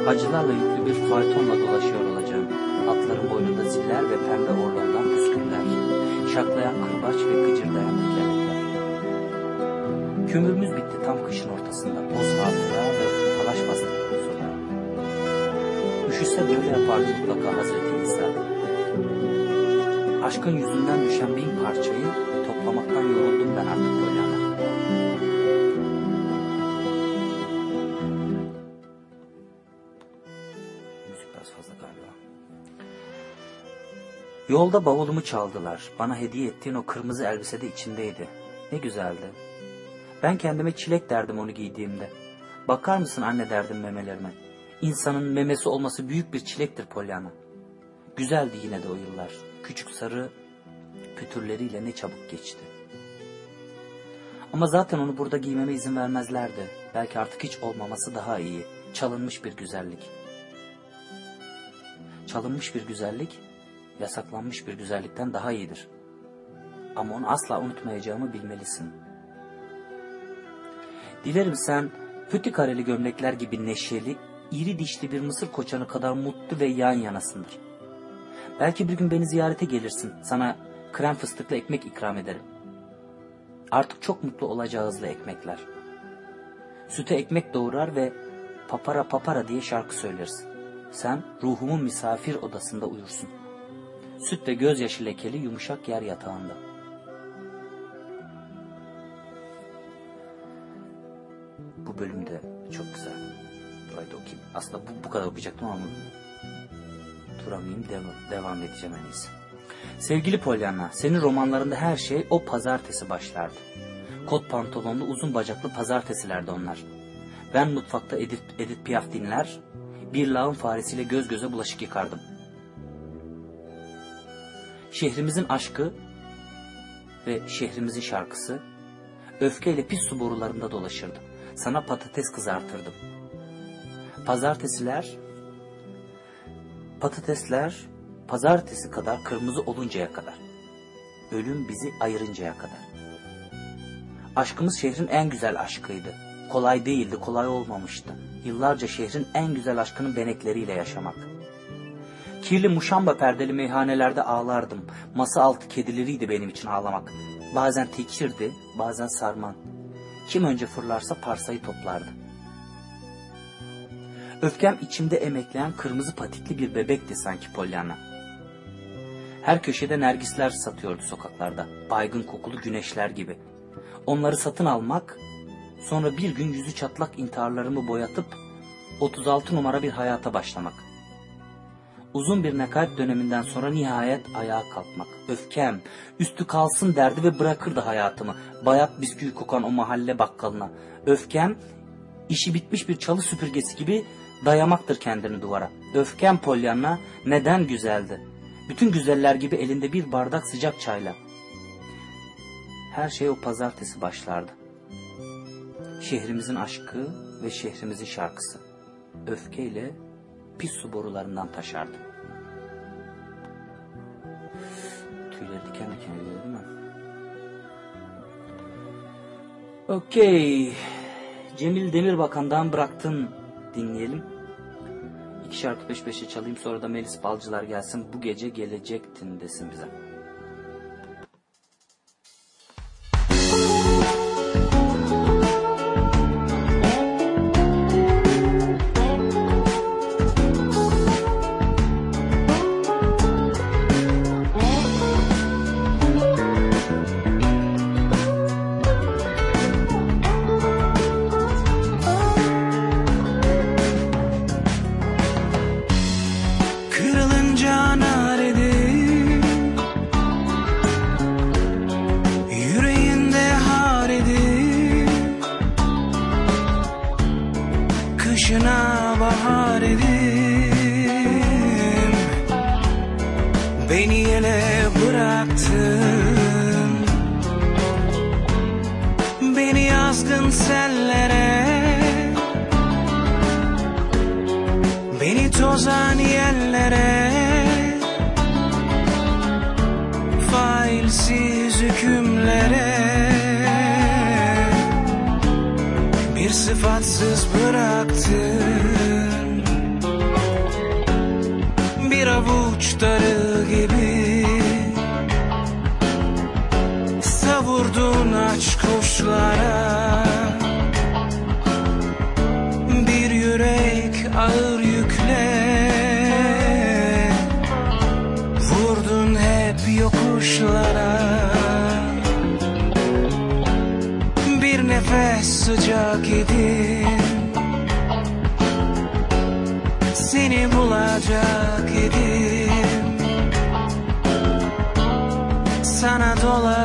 acılarla yüklü bir faytonla dolaşıyor olacağım. Atların boynunda ziller ve pembe orlandan püsküller. Şaklayan kırbaç ve gıcırdayan tekerlekler. Kömürümüz bitti tam kışın ortasında. Boz hatıra ve talaş bastık sokağa. Üşüse böyle yapardı mutlaka Hazreti İsa. Aşkın yüzünden düşen bin parçayı Yolda bavulumu çaldılar. Bana hediye ettiğin o kırmızı elbise de içindeydi. Ne güzeldi. Ben kendime çilek derdim onu giydiğimde. Bakar mısın anne derdim memelerime. İnsanın memesi olması büyük bir çilektir Pollyanna. Güzeldi yine de o yıllar. Küçük sarı pütürleriyle ne çabuk geçti. Ama zaten onu burada giymeme izin vermezlerdi. Belki artık hiç olmaması daha iyi. Çalınmış bir güzellik. Çalınmış bir güzellik, yasaklanmış bir güzellikten daha iyidir. Ama onu asla unutmayacağımı bilmelisin. Dilerim sen pütü kareli gömlekler gibi neşeli, iri dişli bir mısır koçanı kadar mutlu ve yan yanasındır. Belki bir gün beni ziyarete gelirsin. Sana krem fıstıklı ekmek ikram ederim. Artık çok mutlu olacağızlı ekmekler. Süte ekmek doğurar ve papara papara diye şarkı söyleriz. Sen ruhumun misafir odasında uyursun. Süt ve gözyaşı lekeli yumuşak yer yatağında. Bu bölümde çok güzel. Burayı da okuyayım. Aslında bu, bu kadar okuyacaktım ama duramayayım dev- devam edeceğim en iyisi. Sevgili Pollyanna, senin romanlarında her şey o pazartesi başlardı. Kot pantolonlu uzun bacaklı pazartesilerdi onlar. Ben mutfakta Edith, Edith Piaf dinler, bir lağım faresiyle göz göze bulaşık yıkardım. Şehrimizin aşkı ve şehrimizin şarkısı, öfkeyle pis su borularında dolaşırdım. Sana patates kızartırdım. Pazartesiler, patatesler pazartesi kadar kırmızı oluncaya kadar. Ölüm bizi ayırıncaya kadar. Aşkımız şehrin en güzel aşkıydı. Kolay değildi, kolay olmamıştı. Yıllarca şehrin en güzel aşkının benekleriyle yaşamak. Kirli muşamba perdeli meyhanelerde ağlardım. Masa altı kedileriydi benim için ağlamak. Bazen tekirdi, bazen sarman. Kim önce fırlarsa parsayı toplardı. Öfkem içimde emekleyen kırmızı patikli bir bebekti sanki Pollyanna. Her köşede nergisler satıyordu sokaklarda. Baygın kokulu güneşler gibi. Onları satın almak, sonra bir gün yüzü çatlak intiharlarımı boyatıp 36 numara bir hayata başlamak. Uzun bir nekaat döneminden sonra nihayet ayağa kalkmak. Öfkem, üstü kalsın derdi ve bırakırdı hayatımı. Bayat bisküvi kokan o mahalle bakkalına. Öfkem, işi bitmiş bir çalı süpürgesi gibi dayamaktır kendini duvara. Öfkem Pollyanna neden güzeldi? Bütün güzeller gibi elinde bir bardak sıcak çayla. Her şey o pazartesi başlardı. Şehrimizin aşkı ve şehrimizin şarkısı. Öfkeyle pis su borularından taşardı. Tüyleri diken diken ediyor değil mi? Okey. Cemil Demirbakan'dan bıraktın dinleyelim. İki şarkı peş peşe çalayım sonra da Melis Balcılar gelsin bu gece gelecektin desin bize. Beni yine bıraktın. Beni yazgın sellere. Beni tozan yerlere. Failsiz hükümlere. Bir sıfatsız bıraktın. uçları gibi Savurdun aç kuşlara. Bir yürek ağır yükle Vurdun hep yokuşlara. Bir nefes sıcak idin Seni bulacağım. Anadolu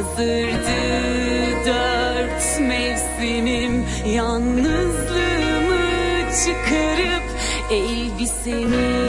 hazırdı. Dört mevsimim Yalnızlığımı çıkarıp elbisemi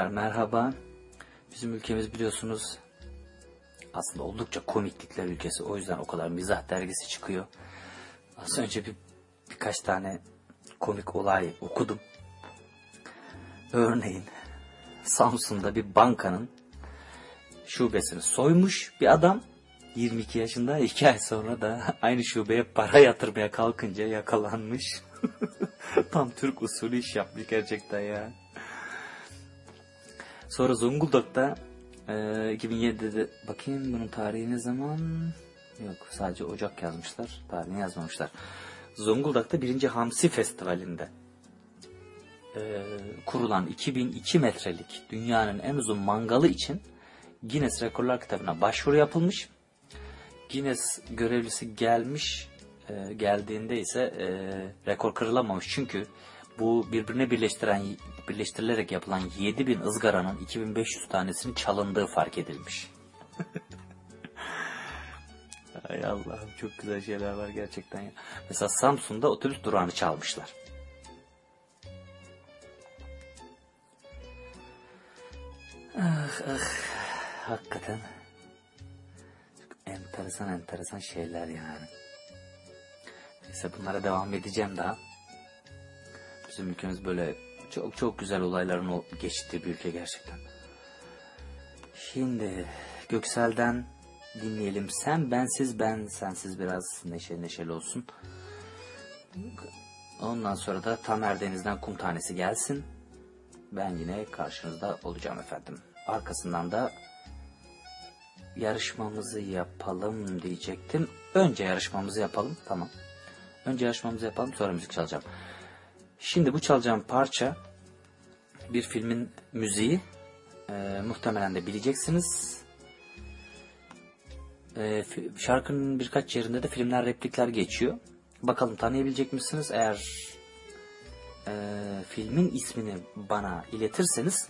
tekrar merhaba. Bizim ülkemiz biliyorsunuz aslında oldukça komiklikler ülkesi. O yüzden o kadar mizah dergisi çıkıyor. Az önce bir birkaç tane komik olay okudum. Örneğin Samsun'da bir bankanın şubesini soymuş bir adam 22 yaşında 2 ay sonra da aynı şubeye para yatırmaya kalkınca yakalanmış. Tam Türk usulü iş yapmış gerçekten ya. Sonra Zonguldak'ta e, 2007'de bakayım bunun tarihi ne zaman? Yok sadece Ocak yazmışlar. Tarihini yazmamışlar. Zonguldak'ta birinci Hamsi Festivali'nde e, kurulan 2002 metrelik dünyanın en uzun mangalı için Guinness Rekorlar Kitabı'na başvuru yapılmış. Guinness görevlisi gelmiş, e, geldiğinde ise e, rekor kırılamamış. Çünkü bu birbirine birleştiren birleştirilerek yapılan 7000 ızgaranın 2500 tanesinin çalındığı fark edilmiş. Ay Allah'ım çok güzel şeyler var gerçekten ya. Mesela Samsun'da otobüs durağını çalmışlar. Ah ah hakikaten çok enteresan enteresan şeyler yani. Neyse bunlara devam edeceğim daha. Bizim ülkemiz böyle çok çok güzel olayların ol- geçtiği bir ülke gerçekten. Şimdi Göksel'den dinleyelim. Sen bensiz ben sensiz biraz neşeli neşeli olsun. Ondan sonra da Tamer Deniz'den kum tanesi gelsin. Ben yine karşınızda olacağım efendim. Arkasından da yarışmamızı yapalım diyecektim. Önce yarışmamızı yapalım. Tamam. Önce yarışmamızı yapalım sonra müzik çalacağım. Şimdi bu çalacağım parça bir filmin müziği. Ee, muhtemelen de bileceksiniz. Fi- şarkının birkaç yerinde de filmler replikler geçiyor. Bakalım tanıyabilecek misiniz? Eğer e, filmin ismini bana iletirseniz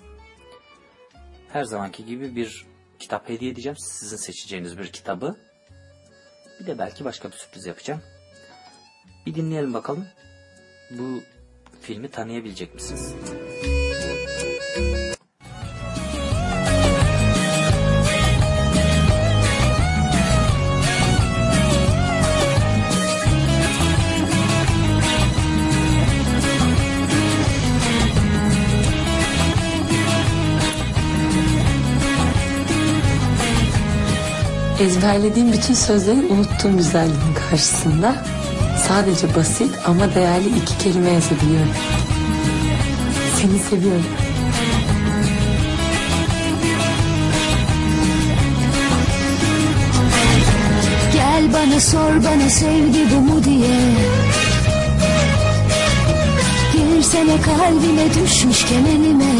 her zamanki gibi bir kitap hediye edeceğim. Sizin seçeceğiniz bir kitabı. Bir de belki başka bir sürpriz yapacağım. Bir dinleyelim bakalım. Bu filmi tanıyabilecek misiniz? Ezberlediğim bütün sözleri unuttuğum güzelliğin karşısında sadece basit ama değerli iki kelime yazabiliyorum. Seni seviyorum. Gel bana sor bana sevgi bu mu diye Girsene kalbime düşmüş kemenime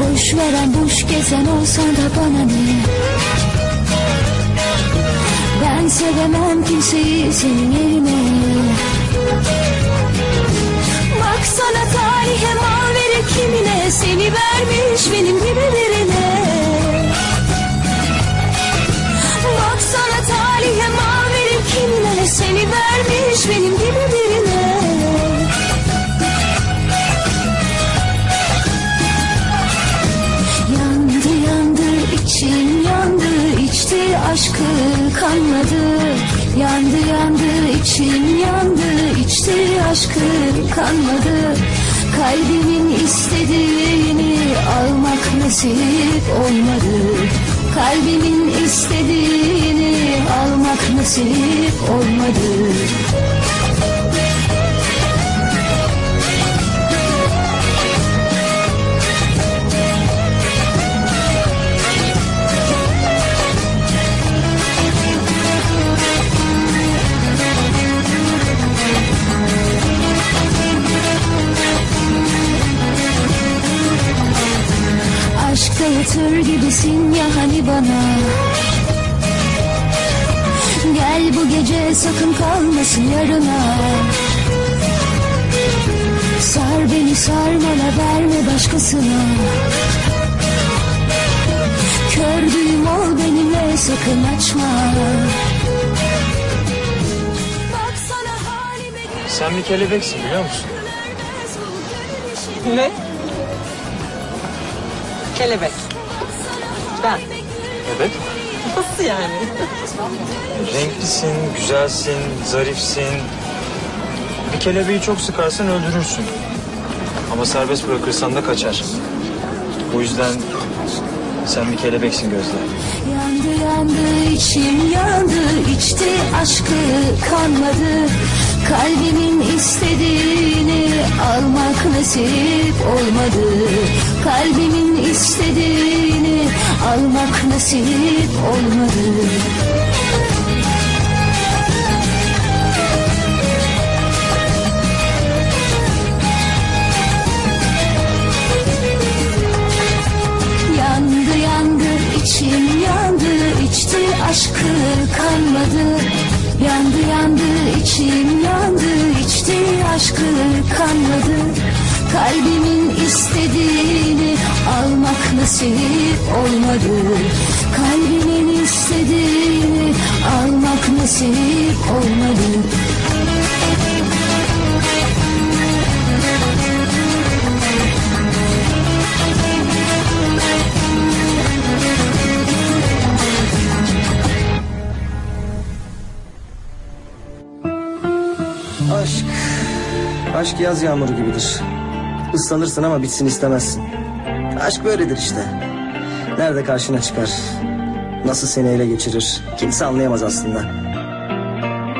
Boş veren boş gezen olsan da bana ne Ben sevemem kimseyi senin yerine. Baksana tarihe mal verir kimine Seni vermiş benim gibi birine Baksana talihe mal verir kimine Seni vermiş benim gibi birine Yandı yandı içim yandı içti aşkı kanmadı Yandı yandı içim yandı. İçti aşkı kanmadı Kalbimin istediğini almak nasip olmadı. Kalbimin istediğini almak nasip olmadı gibisin ya hani bana Gel bu gece sakın kalmasın yarına Sar beni sarmala verme başkasına Kördüğüm ol benimle sakın açma Sen bir kelebeksin biliyor musun? Ne? Kelebek. Nasıl yani? Renklisin, güzelsin, zarifsin. Bir kelebeği çok sıkarsan öldürürsün. Ama serbest bırakırsan da kaçar. O yüzden sen bir kelebeksin Gözde. Yandı yandı içim yandı içti aşkı kanmadı Kalbimin istediğini almak nasip olmadı Kalbimin istediğini almak nasip olmadı. Yandı yandı içim yandı içti aşkı kanmadı Yandı yandı içim yandı içti aşkı kanmadı Kalbimin istediğini almak nasip olmadı Kalbimin istediğini almak nasip olmadı Aşk, aşk yaz yağmuru gibidir. Islanırsın ama bitsin istemezsin. Aşk böyledir işte. Nerede karşına çıkar, nasıl seni ele geçirir kimse anlayamaz aslında.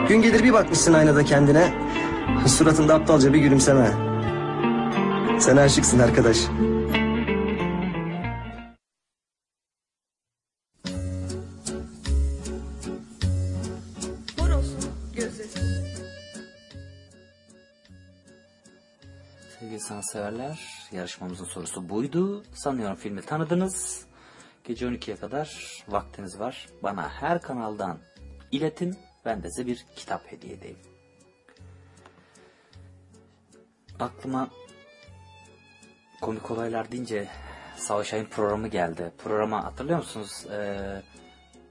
Gün gelir bir bakmışsın aynada kendine, suratında aptalca bir gülümseme. Sen aşıksın arkadaş. Sanatseverler, yarışmamızın sorusu buydu. Sanıyorum filmi tanıdınız. Gece 12'ye kadar vaktiniz var. Bana her kanaldan iletin. Ben de size bir kitap hediye edeyim. Aklıma komik olaylar deyince Savaş Ay'ın programı geldi. Programa hatırlıyor musunuz? Ee,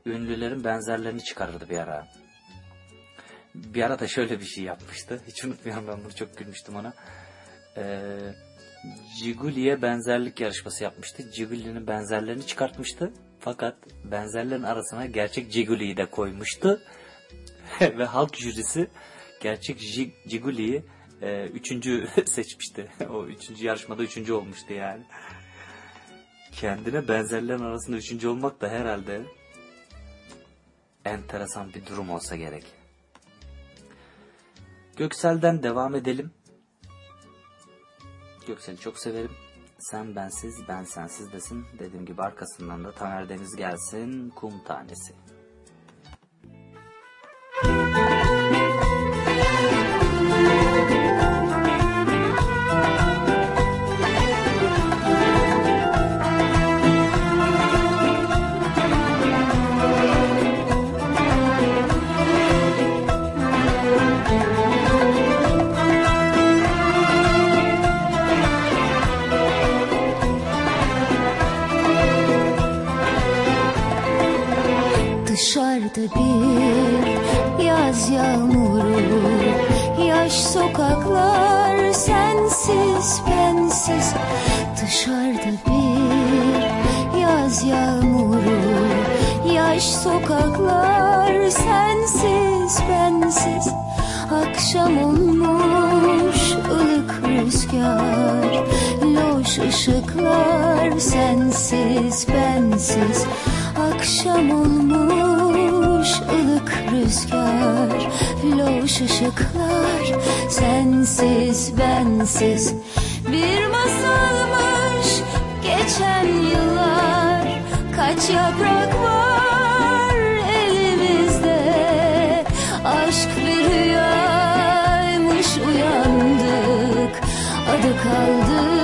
ünlülerin benzerlerini çıkarırdı bir ara. Bir ara da şöyle bir şey yapmıştı. Hiç unutmuyorum ben bunu çok gülmüştüm ona. Ee, Ciguli'ye benzerlik yarışması yapmıştı. Ciguli'nin benzerlerini çıkartmıştı. Fakat benzerlerin arasına gerçek Ciguli'yi de koymuştu. Ve halk jürisi gerçek Ciguli'yi e, üçüncü seçmişti. o üçüncü yarışmada üçüncü olmuştu yani. Kendine benzerlerin arasında üçüncü olmak da herhalde enteresan bir durum olsa gerek. Göksel'den devam edelim. Göksel'i çok severim. Sen bensiz, ben sensiz desin. Dediğim gibi arkasından da Taner Deniz gelsin. Kum tanesi. Dışarıda bir yaz yağmuru? Yaş sokaklar sensiz bensiz. Dışarıda bir yaz yağmuru. Yaş sokaklar sensiz bensiz. Akşam olmuş ılık rüzgar. Loş ışıklar sensiz bensiz. Akşam olmuş ılık rüzgar Loş ışıklar sensiz bensiz. Bir masalmış geçen yıllar Kaç yaprak var elimizde? Aşk bir rüyaymış uyandık Adı kaldı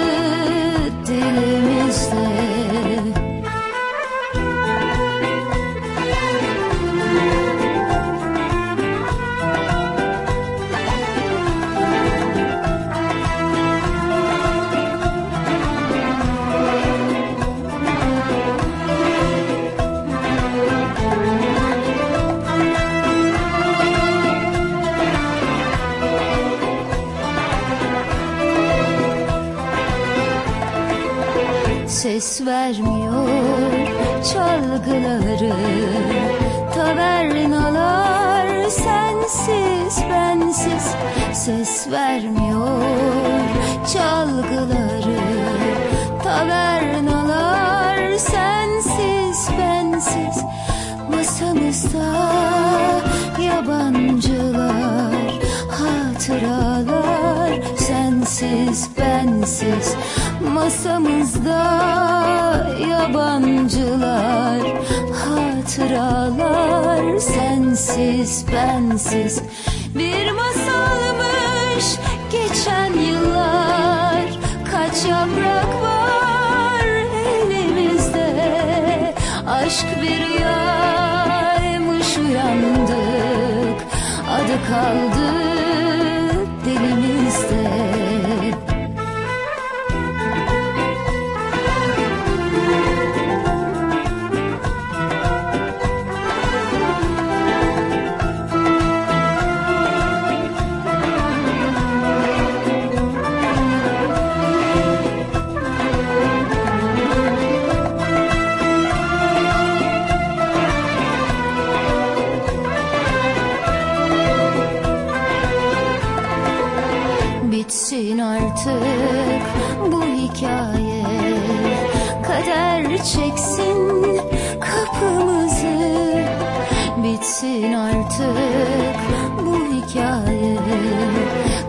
Ses vermiyor. Çalgıları Tavernalar sensiz bensiz Ses vermiyor. Çalgıları Tavernalar sensiz bensiz Masamızda yabancılar Hatıralar sensiz bensiz Masamızda yabancılar Hatıralar sensiz bensiz. Bir masalmış geçen yıllar Kaç yaprak var elimizde. Aşk bir rüyaymış uyandık Adı kaldı Bitsin artık bu hikaye.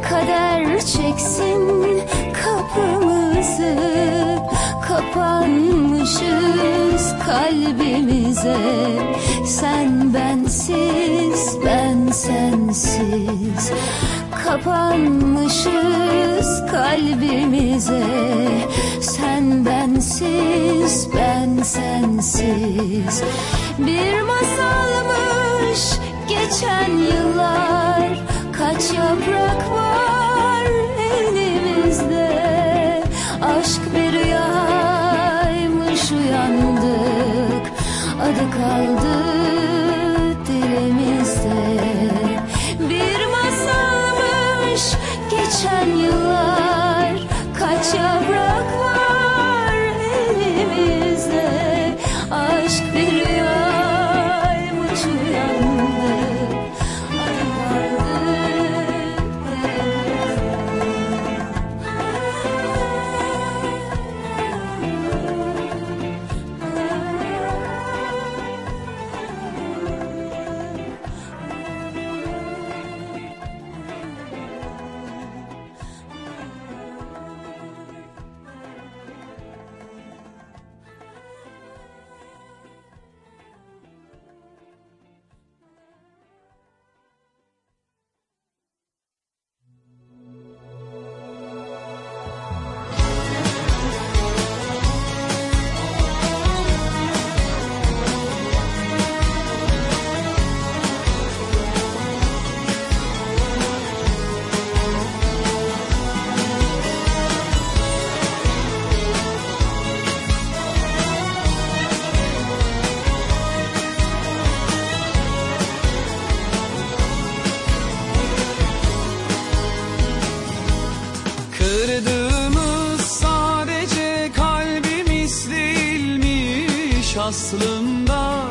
Kader çeksin kapımızı Kapanmışız kalbimize. Sen bensiz ben sensiz Kapanmışız kalbimize. Sen bensiz ben sensiz. Bir masalmış geçen yıllar. Kaç yaprak var değilmiş aslında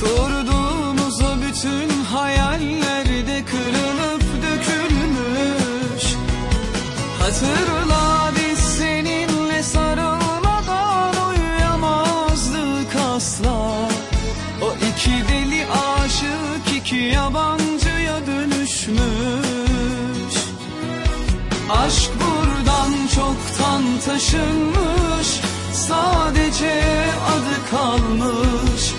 Kurduğumuz o bütün hayaller de kırılıp dökülmüş. Hatırla biz seninle sarılmadan uyuyamazdık asla. O iki deli aşık iki yabancıya dönüşmüş. Aşk buradan çoktan taşınmış. Sadece kalmış.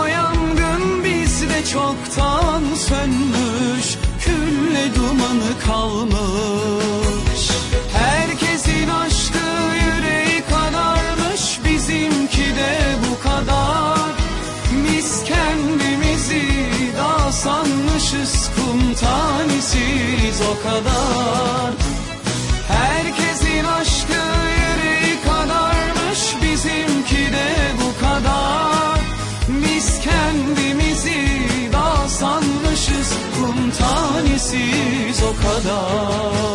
O yangın bizde çoktan sönmüş. Külle dumanı kalmış o kadar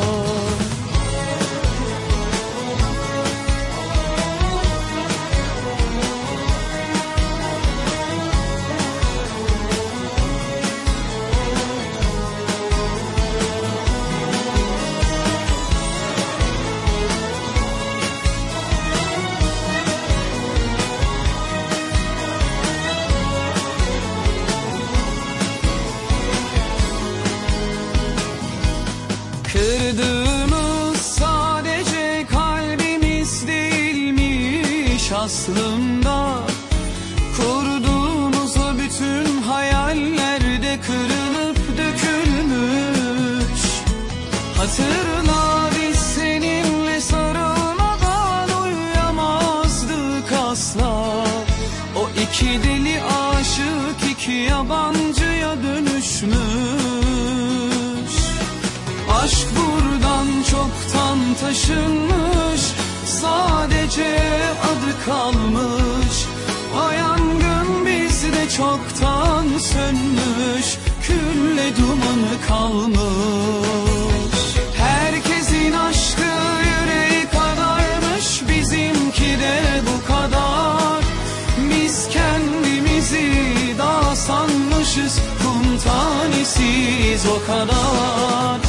taşınmış Sadece adı kalmış. O yangın bizde çoktan sönmüş Külle dumanı kalmış. Herkesin aşkı yüreği kadarmış Bizimki de bu kadar. Biz kendimizi daha sanmışız Kum tanesiyiz o kadar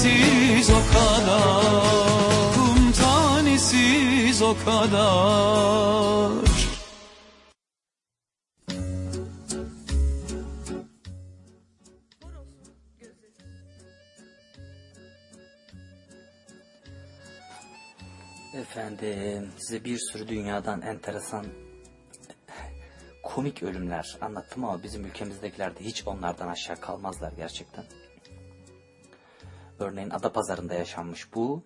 tanesiyiz o kadar Kum tanesiyiz o kadar Efendim size bir sürü dünyadan enteresan komik ölümler anlattım ama bizim ülkemizdekiler de hiç onlardan aşağı kalmazlar gerçekten. Örneğin Adapazarı'nda yaşanmış bu.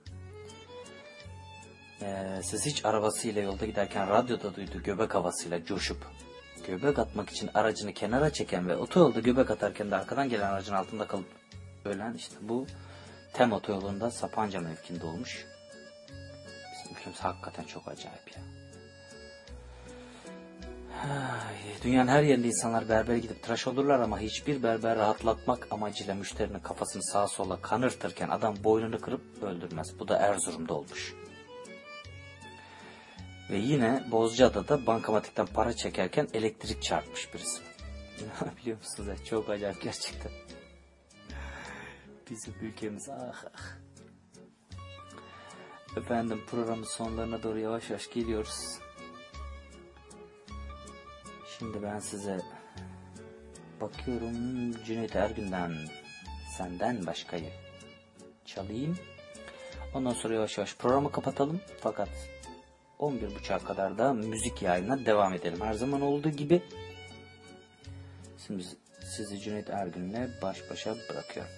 Ee, siz hiç arabasıyla yolda giderken radyoda duydu göbek havasıyla coşup göbek atmak için aracını kenara çeken ve otoyolda göbek atarken de arkadan gelen aracın altında kalıp ölen işte bu Tem otoyolunda Sapanca mevkinde olmuş. Bizim ülkemiz hakikaten çok acayip ya. Dünyanın her yerinde insanlar berbere gidip tıraş olurlar ama hiçbir berber rahatlatmak amacıyla müşterinin kafasını sağa sola kanırtırken adam boynunu kırıp öldürmez. Bu da Erzurum'da olmuş. Ve yine Bozcaada'da bankamatikten para çekerken elektrik çarpmış birisi. Biliyor musunuz? Çok acayip gerçekten. Bizim ülkemiz ah ah. Efendim programın sonlarına doğru yavaş yavaş geliyoruz. Şimdi ben size bakıyorum Cüneyt Ergün'den senden başkayı çalayım. Ondan sonra yavaş yavaş programı kapatalım. Fakat 11.30'a kadar da müzik yayınına devam edelim. Her zaman olduğu gibi. Şimdi sizi Cüneyt Ergün'le baş başa bırakıyorum.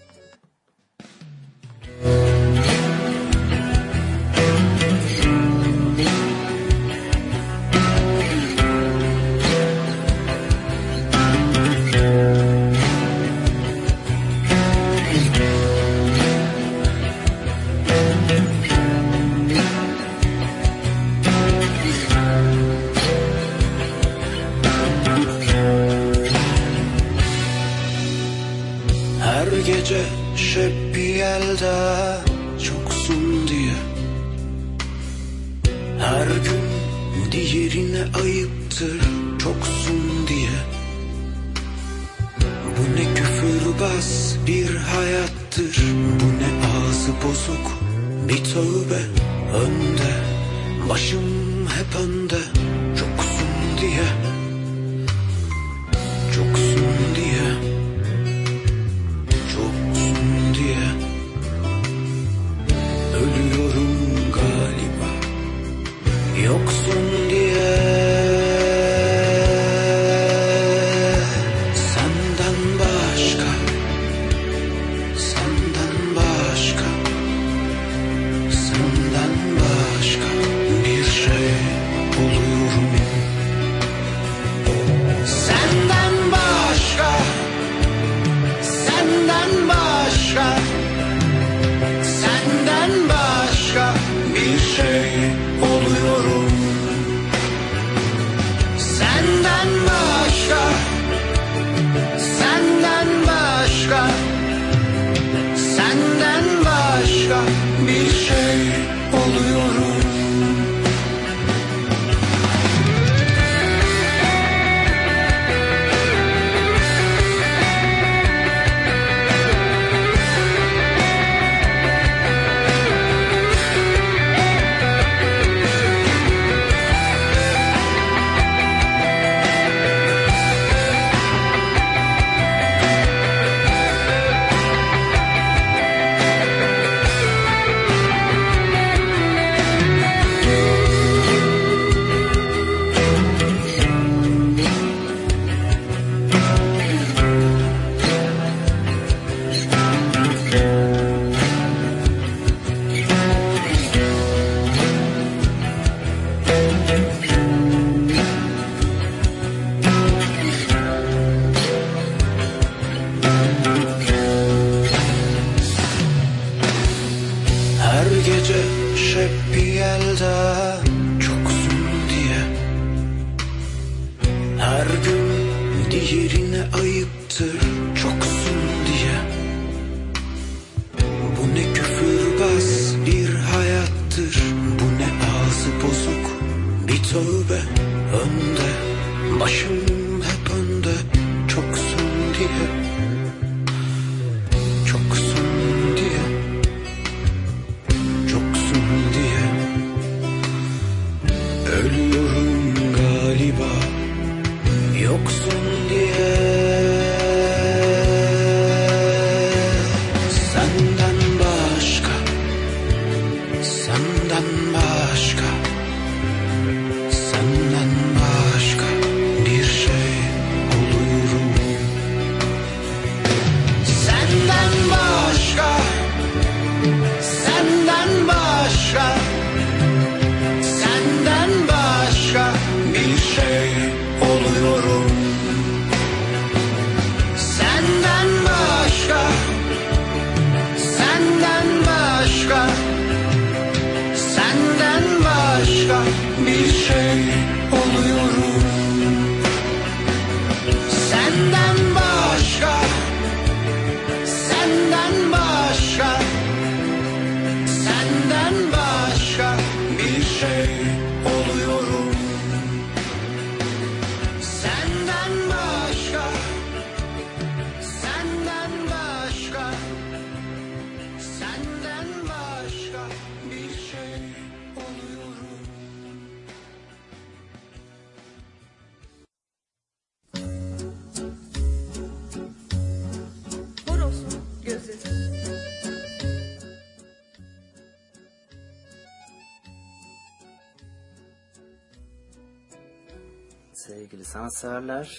Sanatseverler,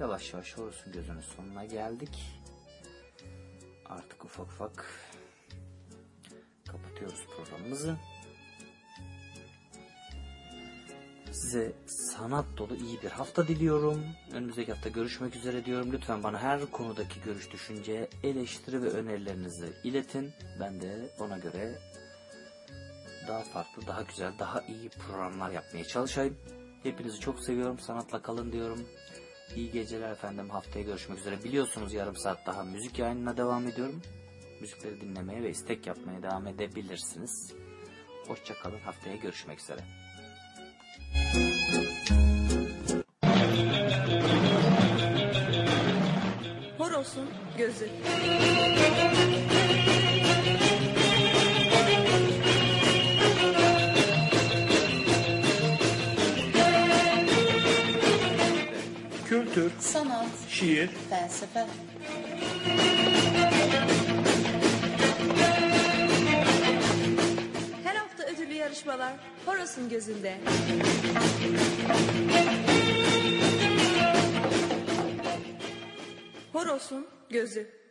yavaş yavaş Horus'un gözünün sonuna geldik. Artık ufak ufak kapatıyoruz programımızı. Size sanat dolu iyi bir hafta diliyorum. Önümüzdeki hafta görüşmek üzere diyorum. Lütfen bana her konudaki görüş, düşünce, eleştiri ve önerilerinizi iletin. Ben de ona göre daha farklı, daha güzel, daha iyi programlar yapmaya çalışayım. Hepinizi çok seviyorum. Sanatla kalın diyorum. İyi geceler efendim. Haftaya görüşmek üzere. Biliyorsunuz yarım saat daha müzik yayınına devam ediyorum. Müzikleri dinlemeye ve istek yapmaya devam edebilirsiniz. Hoşça kalın. Haftaya görüşmek üzere. Horozun gözü. Kültür, Sanat, şiir, felsefe. Her hafta ödüllü yarışmalar Horozun gözünde. Horozun gözü.